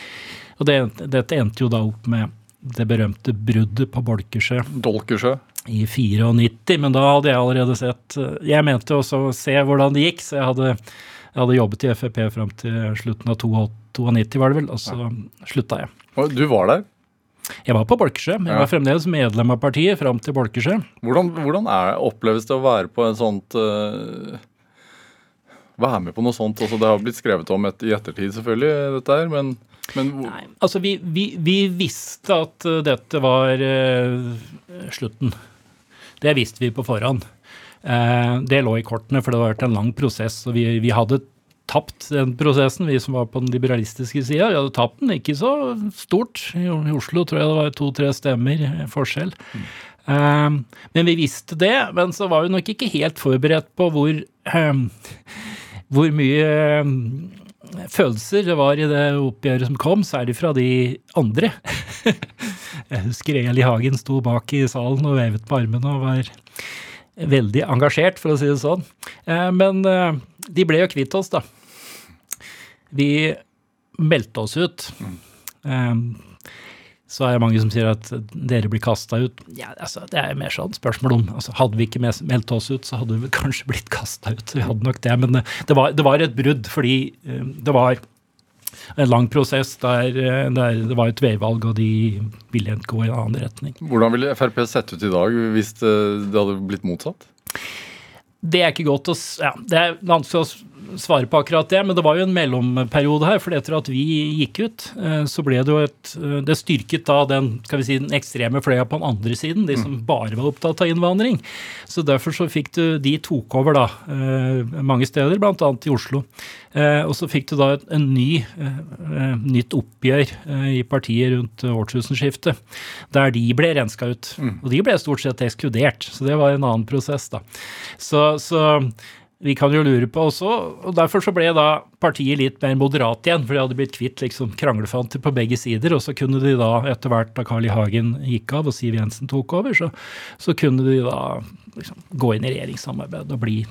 Og det, dette endte jo da opp med det berømte bruddet på Bolkesjø Dolkersjø. i 94, men da hadde jeg allerede sett Jeg mente også å se hvordan det gikk, så jeg hadde, jeg hadde jobbet i Frp fram til slutten av 92, var det vel, og så slutta jeg. Og Du var der. Jeg var på Bolkesjø, jeg Ja. var fremdeles medlem av partiet fram til Bolkesjø. Hvordan, hvordan er, oppleves det å være på en sånt uh, Være med på noe sånt? Altså, det har blitt skrevet om et, i ettertid, selvfølgelig, dette her, men, men hvor- Nei, altså vi, vi, vi visste at uh, dette var uh, slutten. Det visste vi på forhånd. Uh, det lå i kortene, for det hadde vært en lang prosess. og vi, vi hadde tapt den prosessen, vi som var på den liberalistiske sida. Vi hadde tapt den, ikke så stort. I Oslo tror jeg det var to-tre stemmer forskjell. forskjell. Um, men vi visste det, men så var vi nok ikke helt forberedt på hvor, um, hvor mye eh, følelser det var i det oppgjøret som kom, særlig fra de andre. Jeg husker Eli Hagen sto bak i salen og vevet på armene og var veldig engasjert, for å si det sånn. Eh, Men eh, de ble jo kvitt oss, da. Vi meldte oss ut. Så er det mange som sier at dere blir kasta ut. Ja, altså, Det er mer sånn spørsmål om altså, Hadde vi ikke meldt oss ut, så hadde vi kanskje blitt kasta ut. Vi hadde nok det, Men eh, det var, det var et brudd, fordi eh, det var en lang prosess der, eh, der det var et veivalg, og de ville ikke gå i en annen retning. hvordan ville Frp sett ut i dag hvis det, det hadde blitt motsatt? Det er ikke godt å ja, Det er vanskelig å svare på akkurat det, men det var jo en mellomperiode her. For etter at vi gikk ut, eh, så ble det jo et eh, Det styrket da den skal vi si, den ekstreme fløya på den andre siden, de som bare var opptatt av innvandring. Så derfor så fikk du De tok over da eh, mange steder, bl.a. i Oslo. Og så fikk du da et en ny, nytt oppgjør i partiet rundt årtusenskiftet, der de ble renska ut. Og de ble stort sett ekskludert, så det var en annen prosess, da. Så, så vi kan jo lure på også, og derfor så ble da partiet litt mer moderat igjen, for de hadde blitt kvitt liksom kranglefanter på begge sider, og så kunne de da etter hvert da Carl I. Hagen gikk av og Siv Jensen tok over, så, så kunne de da liksom gå inn i regjeringssamarbeid og bli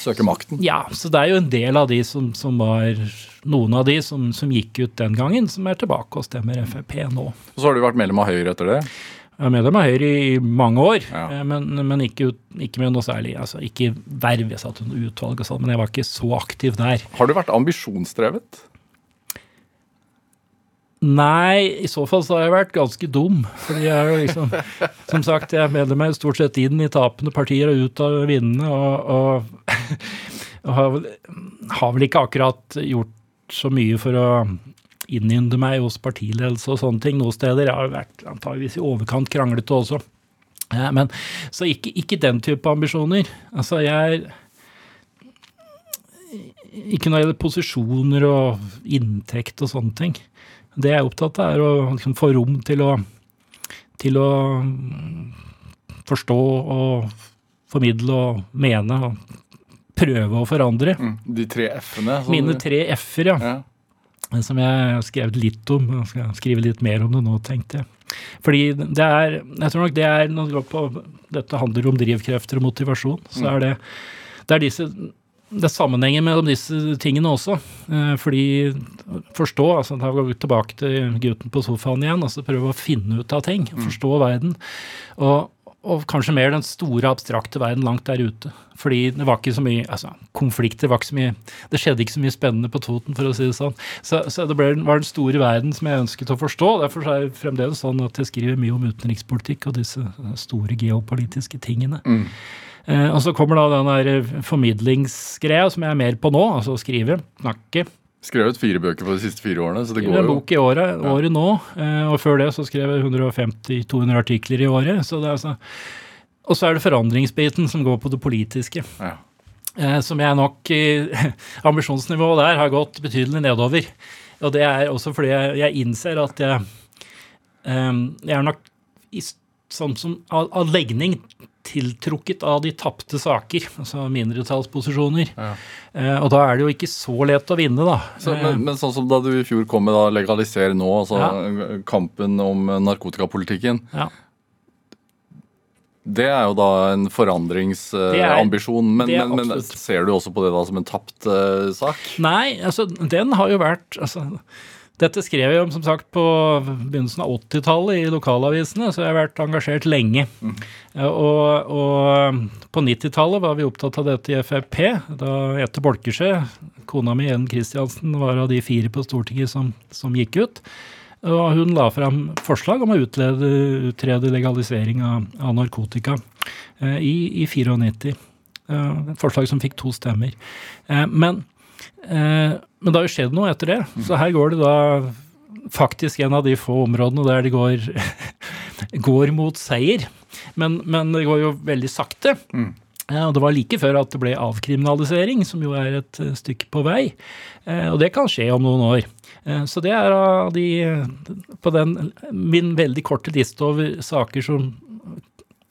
Søke makten? Ja, så det er jo en del av de som, som var Noen av de som, som gikk ut den gangen, som er tilbake og stemmer Frp nå. Og så har du vært medlem av Høyre etter det? Jeg er medlem av Høyre i mange år, Ja. eh, men, men ikke, ikke med noe særlig altså Ikke verv, jeg satt under utvalg og sånn, men jeg var ikke så aktiv der. Har du vært ambisjonsdrevet? Nei, i så fall så har jeg vært ganske dum. Fordi jeg er jo liksom Som sagt, jeg melder meg stort sett inn i tapende partier og ut av vinnende, og, og, og har, vel, har vel ikke akkurat gjort så mye for å innynde meg hos partiledelse og sånne ting noen steder. Jeg har vært antageligvis i overkant kranglete også. Ja, men, så ikke, ikke den type ambisjoner. Altså, jeg Ikke når det gjelder posisjoner og inntekt og sånne ting. Det jeg er opptatt av, er å liksom, få rom til å, til å forstå og formidle og mene og prøve å forandre. Mm. De tre f-ene? Mine tre f-er, ja. Ja. Som jeg har skrevet litt om. Jeg skal skrive litt mer om det nå, tenkte jeg. Fordi det er Jeg tror nok det er når det går på Dette handler om drivkrefter og motivasjon. Så er det Det er disse det er sammenhengen mellom disse tingene også. Eh, fordi forstå, altså da går vi tilbake til gutten på sofaen igjen, altså prøve å finne ut av ting. Forstå verden. Og, og kanskje mer den store, abstrakte verden langt der ute. Fordi det var ikke så mye altså, konflikter var ikke så mye Det skjedde ikke så mye spennende på Toten, for å si det sånn. Så, så det ble, var den store verden som jeg ønsket å forstå. Derfor er det fremdeles sånn at jeg skriver mye om utenrikspolitikk og disse store geopolitiske tingene. Mm. Eh, og så kommer da den der formidlingsgreia som jeg er mer på nå, altså å skrive, snakke. Skrevet fire bøker på de siste fire årene, så det går jo. en bok i året, året nå, eh, og før det så skrev jeg 150-200 artikler i året. Så det er altså, og så er det forandringsbiten som går på det politiske. Ja. Eh, som jeg nok Ambisjonsnivået der har gått betydelig nedover. Og det er også fordi jeg, innser at jeg, eh, jeg er nok sånn som av legning tiltrukket av de tapte saker, altså mindretallsposisjoner. Ja. Eh, og da er det jo ikke så lett å vinne, da. Så, Eh, men, men sånn som da du i fjor kom med da legaliser nå, altså Ja. kampen om narkotikapolitikken. ja. Det er jo da en forandringsambisjon. Men, men, men ser du også på det da som en tapt uh, sak? Nei, altså den har jo vært altså, Dette skrev jeg om som sagt på begynnelsen av 80-tallet i lokalavisene, så jeg har vært engasjert lenge. Mm. Og, og på 90-tallet var vi opptatt av dette i Frp. Da Jette Bolkesjø, kona mi Ellen Kristiansen, var av de fire på Stortinget som, som gikk ut. Og hun la fram forslag om å utlede, utrede legalisering av, av narkotika eh, i, i 94. Eh, et forslag som fikk to stemmer. Eh, men, men det har jo skjedd noe etter det. Så her går det da faktisk en av de få områdene der det går, går mot seier. Men, men det går jo veldig sakte. Mm. Og det var like før at det ble avkriminalisering, som jo er et eh, stykke på vei. Eh, Og det kan skje om noen år. Eh, Så det er av de På den min veldig korte liste over saker som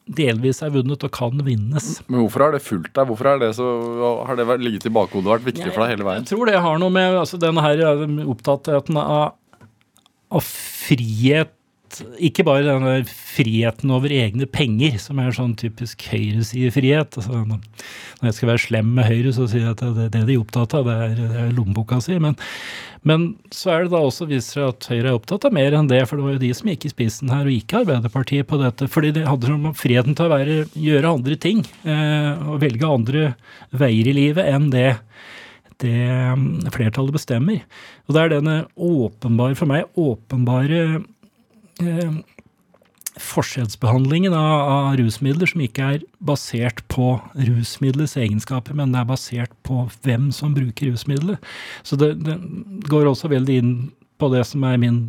delvis er vunnet og kan vinnes. Men hvorfor har det fulgt deg? Hvorfor er det så, har det ligget i bakhodet og vært viktig for deg hele veien? Jeg tror det har noe med altså, denne her opptattheten av, av frihet ikke bare denne friheten over egne penger, som er sånn typisk høyresidefrihet. Altså, når jeg skal være slem med Høyre, så sier jeg at det, det de er opptatt av, det er, det er lommeboka si. Men, men så er det da også viser seg at Høyre er opptatt av mer enn det, for det var jo de som gikk i spissen her, og ikke Arbeiderpartiet på dette. Fordi det handler om friheten til å være, gjøre andre ting, eh, og velge andre veier i livet enn det det mm, flertallet bestemmer. Og det er denne åpenbare, for meg åpenbare forskjellsbehandlingen av, av rusmidler som ikke er basert på rusmiddelets egenskaper, men det er basert på hvem som bruker rusmiddelet. Så det, det går også veldig inn på det som er min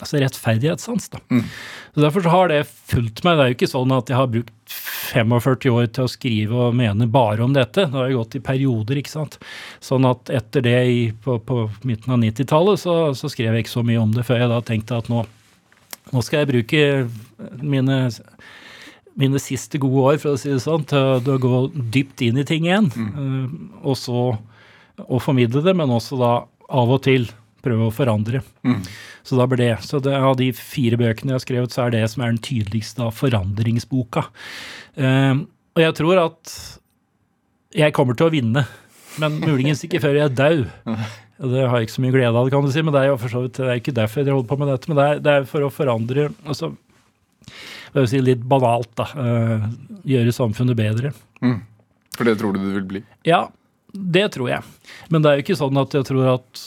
altså rettferdighetssans. da. Så Derfor så har det fulgt meg. Det er jo ikke sånn at jeg har brukt 45 år til å skrive og mene bare om dette. Det har jo gått i perioder, ikke sant. Sånn at etter det i, på, på midten av 90-tallet så, så skrev jeg ikke så mye om det før jeg da tenkte at nå, nå skal jeg bruke mine, mine siste gode år, for å si det sånn, til, å- gå dypt inn i ting igjen. eh, og så å formidle det, men også da av og til prøve å forandre. Så da blir det. Så det, av de fire bøkene jeg har skrevet, så er det som er den tydeligste av forandringsboka. Eh, og jeg tror at jeg kommer til å vinne, men muligens ikke før jeg er dau. Det har jeg ikke så mye glede av, kan du si, men det er jo for så vidt det er ikke derfor jeg holder på med dette. Men det er, det er for å forandre altså, jeg si litt banalt, da. eh, gjøre samfunnet bedre. For det tror du det vil bli? Ja, det tror jeg. Men det er jo ikke sånn at jeg tror at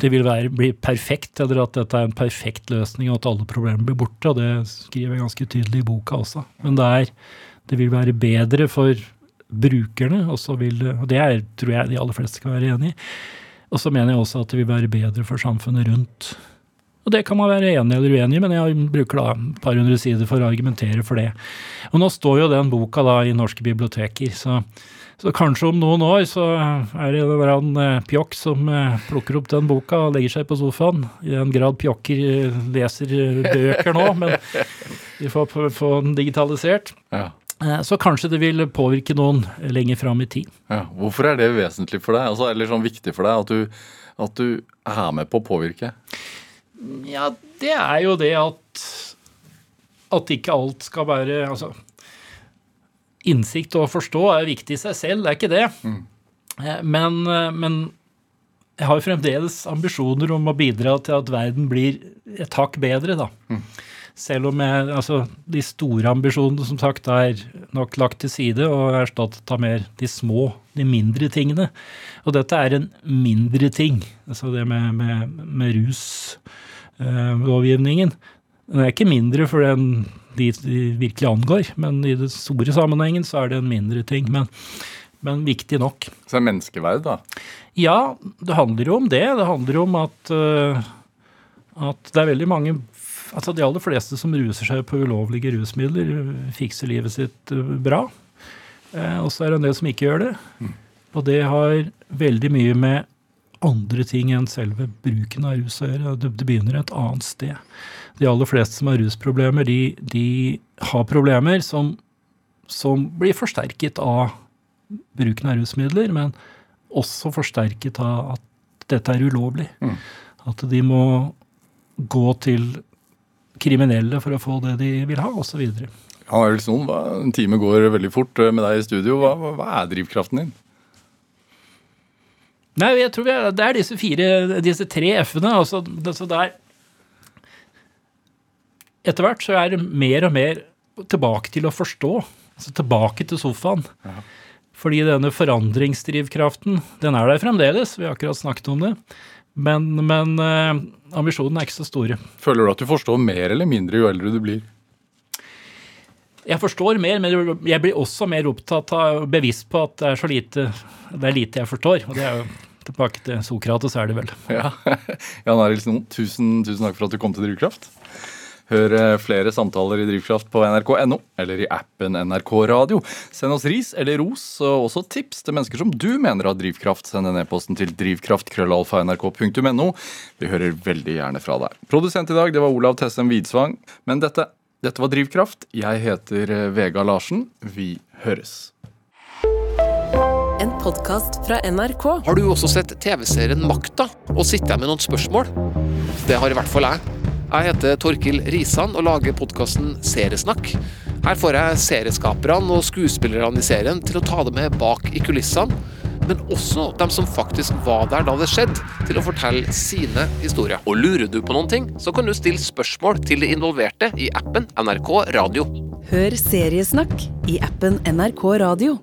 det vil være, bli perfekt, eller at dette er en perfekt løsning, og at alle problemer blir borte. og Det skriver jeg ganske tydelig i boka også. Men det, er, det vil være bedre for brukerne, og det er, tror jeg de aller fleste kan være enig i. Og så mener jeg også at det vil være bedre for samfunnet rundt. Og det kan man være enig eller uenig i, men jeg bruker da et par hundre sider for å argumentere for det. Og nå står jo den boka da i norske biblioteker, så, så kanskje om noen år så er det en eller eh, pjokk som eh, plukker opp den boka og legger seg på sofaen. I den grad pjokker eh, leser bøker nå, men vi får få den digitalisert. Ja. Eh, Så kanskje det vil påvirke noen lenger fram i tid. ja. Hvorfor er det vesentlig for deg, altså, eller sånn viktig for deg, at du, at du er med på å påvirke? Ja, det er jo det at at ikke alt skal være Altså, innsikt og forstå er viktig i seg selv, det er ikke det. Mm. Men, eh, men jeg har jo fremdeles ambisjoner om å bidra til at verden blir et hakk bedre, da. Selv om jeg, altså, de store ambisjonene som sagt er nok lagt til side og erstattet av mer de små, de mindre tingene. Og dette er en mindre ting, altså det med, med, med ruslovgivningen. den er ikke mindre for den de, de virkelig angår, men i den store sammenhengen så er det en mindre ting. Men, men viktig nok. Så det er menneskeverd, da? Ja, det handler jo om det. Det handler om at, uh, at det er veldig mange Altså De aller fleste som ruser seg på ulovlige rusmidler, fikser livet sitt uh, bra. Eh, og så er det en del som ikke gjør det. Mm. Og det har veldig mye med andre ting enn selve bruken av rus å gjøre. Det, det begynner et annet sted. De aller fleste som har rusproblemer, de, de har problemer som, som blir forsterket av bruken av rusmidler, men også forsterket av at dette er ulovlig. Mm. At de må gå til kriminelle for å få det de vil ha, osv. Ja, sånn, en time går veldig fort eh, med deg i studio. Hva, hva er drivkraften din? Nei, jeg tror er, Det er disse fire, disse tre F-ene. altså, altså der Etter hvert så er det mer og mer tilbake til å forstå. Altså tilbake til sofaen. Ja. Fordi denne forandringsdrivkraften, den er der fremdeles. Vi har akkurat snakket om det. Men, men eh, ambisjonene er ikke så store. Føler du at du forstår mer eller mindre jo eldre du blir? Jeg forstår mer, men jeg blir også mer opptatt av, bevisst på at det er så lite, det er lite jeg forstår. Og det er jo tilbake til Sokrates, er det vel. Ja, Jan Arild Snoen, tusen, tusen takk for at du kom til Drivkraft. Hør eh, flere samtaler i Drivkraft på nrk.no eller i appen NRK Radio. Send oss ris eller ros og også tips til mennesker som du mener har drivkraft. Send en e-posten til drivkraft.krøllalfa.nrk.no. Vi hører veldig gjerne fra deg. Produsent i dag det var Olav Tessem Widsvang. Men dette, dette var Drivkraft. Jeg heter eh, Vega Larsen. Vi høres. En podkast fra NRK. Har du også sett TV-serien Makta og sitter med noen spørsmål? Det har i hvert fall jeg. Jeg heter Torkil Risan og lager podkasten Seriesnakk. Her får jeg serieskaperne og skuespillerne i serien til å ta det med bak i kulissene, men også dem som faktisk var der da det skjedde, til å fortelle sine historier. Og lurer du på noen ting, så kan du stille spørsmål til de involverte i appen NRK Radio. Hør Seriesnakk i appen NRK Radio.